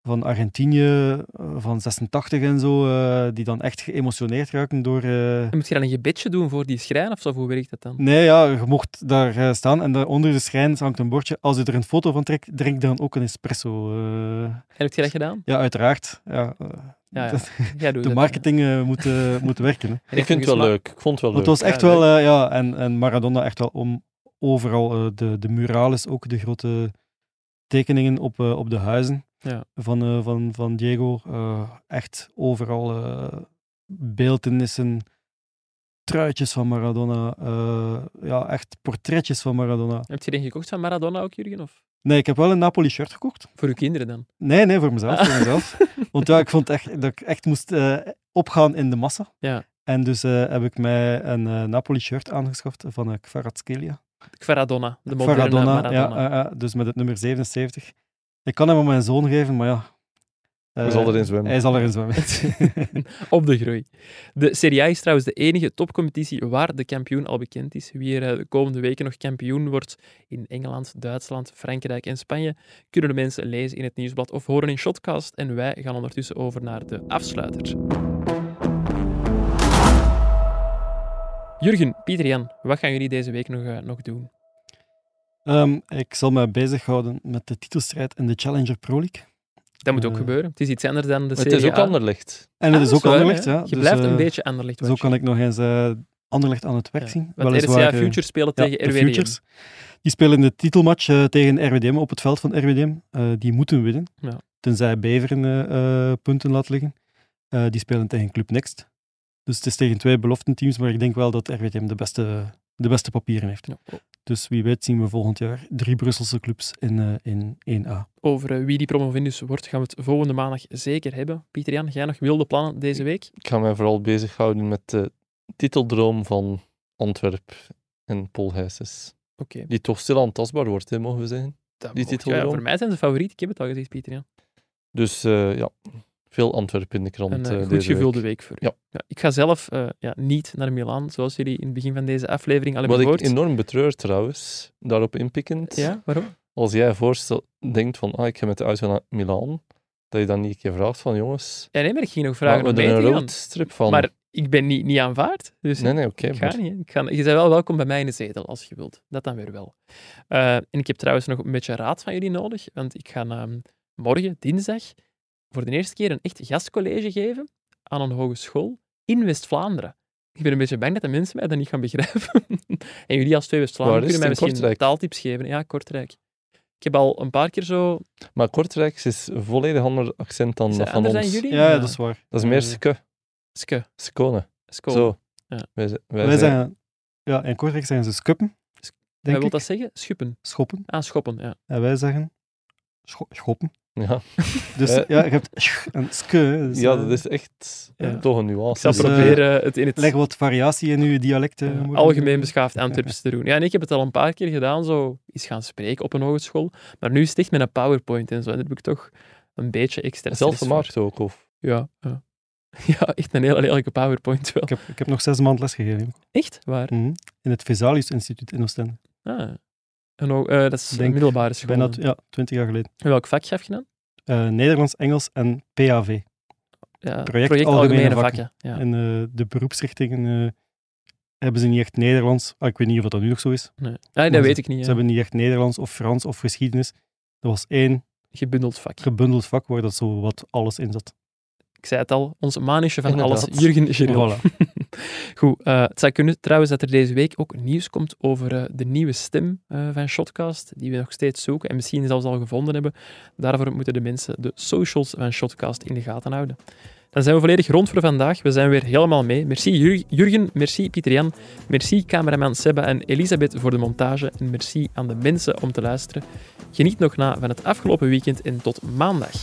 van Argentinië, eh, van 86 en zo, eh, die dan echt geëmotioneerd raken door... eh, En Moet je dan een gebedje doen voor die schrijn of zo? Hoe werkt dat dan? Nee, ja, je mocht daar eh, staan en daar onder de schijn hangt een bordje. Als je er een foto van trekt, drink dan ook een espresso. eh. En heb je dat gedaan? ja, uiteraard. Ja, Ja, de dat, marketing eh, moet, moet werken. Hè. Ik vind het wel Maar- leuk. Ik vond het wel leuk. het was echt Ja, wel, ja, en, en Maradona echt wel om overal, eh, de, de murales, ook de grote tekeningen op, eh, op de huizen Ja. van, eh, van, van Diego. eh, echt overal eh beeldenissen, truitjes van Maradona, ja, echt portretjes van Maradona. Heb je die gekocht van Maradona ook, Jurgen? Of Nee, ik heb wel een Napoli shirt gekocht. voor uw kinderen dan? Nee, nee, voor mezelf. Voor mezelf. Want ja, ik vond echt, dat ik echt moest opgaan in de massa. Ja. En dus heb ik mij een eh, Napoli shirt aangeschaft van uh, Kvaratskhelia. Kvaradonna, de moderne Maradona, Maradona. ja, dus met het nummer 77. Ik kan hem aan mijn zoon geven, maar ja. Hij eh, zal erin zwemmen. Hij zal erin zwemmen. Op de groei. De Serie A is trouwens de enige topcompetitie waar de kampioen al bekend is. Wie er eh, de komende weken nog kampioen wordt in Engeland, Duitsland, Frankrijk en Spanje, kunnen de mensen lezen in het nieuwsblad of horen in Shotcast. En wij gaan ondertussen over naar de afsluiter. Jurgen, Pieter Jan, wat gaan jullie deze week nog, eh, nog doen? Ehm, ik zal me bezighouden met de titelstrijd in de Challenger Pro League. Dat moet ook Eh, gebeuren. Het is iets anders dan de Serie het is ook A. Anderlecht. En het Ah, is ook hè? ja. Je Dus, blijft een eh, beetje Anderlecht Zo kan ik nog eens eh Anderlecht aan het werk Ja, zien. Want RCA Futures spelen Ja, tegen de RWDM. Futures. Die spelen de titelmatch eh, tegen RWDM op het veld van RWDM. Eh, die moeten winnen. Ja. Tenzij Beveren punten laat liggen. Eh, die spelen tegen Club Next. Dus het is tegen twee beloftenteams, maar ik denk wel dat RWDM de beste, de beste papieren heeft. Ja. Dus wie weet zien we volgend jaar drie Brusselse clubs in, eh, in 1A. Over eh, wie die promovendus wordt, gaan we het volgende maandag zeker hebben. Pieter Jan, jij nog wilde plannen deze week? Ik ga mij vooral bezighouden met de titeldroom van Antwerp en Paul Heijsens. Oké. Die toch stilaan tastbaar wordt, hè, mogen we zeggen. dat die mocht- ja, titeldroom. voor mij zijn ze favoriet. Ik heb het al gezegd, Pieter Jan. Dus eh, ja, veel Antwerp in de krant Een eh, eh, goed deze gevulde week. week, voor u. Ja. ik ga zelf eh, ja, niet naar Milaan, zoals jullie in het begin van deze aflevering al Wat hebben ik gehoord. enorm betreur trouwens, daarop inpikkend, Ja, waarom? als jij voorstel, denkt van ah, ik ga met de auto naar Milaan, dat je dan niet een keer vraagt van jongens, Ja, nee, maar ik ging nog vragen om mee een roadstrip van? Maar ik ben niet, niet aanvaard. Dus nee, nee, oké. ik ga maar- niet. Ik ga, je bent wel welkom bij mij in de zetel, als je wilt. Dat dan weer wel. En ik heb trouwens nog een beetje raad van jullie nodig, want ik ga ehm, morgen, dinsdag, voor de eerste keer een echt gastcollege geven aan een hogeschool in West-Vlaanderen. Ik ben een beetje bang dat de mensen mij dat niet gaan begrijpen. en jullie als twee West-Vlaanderen kunnen mij misschien taaltips geven. Ja, Kortrijk. Ik heb al een paar keer zo... Maar Kortrijk is een volledig ander accent dan dat van anders ons. jullie? Ja, dat is waar. Dat is meer ske, Ske. skone. Sko. Zo. Ja. Wij, wij Wij zijn- zeggen, ja, in Kortrijk zeggen ze skuppen, Wat denk wil ik. dat zeggen? Schuppen. Schoppen. Ah, schoppen, ja. En wij zeggen scho- schoppen. Ja. Dus Eh. ja, je hebt sch en ske. Dus, ja, eh, dat is echt Ja. toch een nuance. Ik zal Dus, eh, proberen het in het Leg wat variatie in uw dialect. Ja, morgen. algemeen beschaafd Antwerps te doen. Ja, en ik heb het al een paar keer gedaan, zo eens gaan spreken op een hogeschool. Maar nu is het echt met een PowerPoint en zo. En daar heb ik toch een beetje extra Zelf gemaakt ook, of? Ja, ja. Ja, echt een hele lelijke PowerPoint wel. Ik heb, ik heb nog zes maanden lesgegeven. Echt? Waar? Mhm. In het Vesalius Instituut in Oostende. Ah. En ook, eh, dat is een Denk middelbare school. Bijna ja, twintig jaar geleden. En welk vak gaf je dan? Eh, Nederlands, Engels en PAV. Ja, Project Algemene, Algemene Vakken. Ja. En eh, de beroepsrichtingen hebben ze niet echt Nederlands. Ah, ik weet niet of dat nu nog zo is. Nee. Ah, dat ze- weet ik niet. Ze Ja. hebben niet echt Nederlands of Frans of geschiedenis. Dat was één Gebundeld vak. gebundeld vak waar dat zo wat alles in zat. Ik zei het al, onze manische van alles. Jurgen Geril. Voilà. Goed, eh, het zou kunnen trouwens dat er deze week ook nieuws komt over eh, de nieuwe stem eh, van Shotcast, die we nog steeds zoeken en misschien zelfs al gevonden hebben. Daarvoor moeten de mensen de socials van Shotcast in de gaten houden. Dan zijn we volledig rond voor vandaag. We zijn weer helemaal mee. Merci Jur- Jurgen, merci Pieter-Jan, merci cameraman Sebba en Elisabeth voor de montage en merci aan de mensen om te luisteren. Geniet nog na van het afgelopen weekend en tot maandag.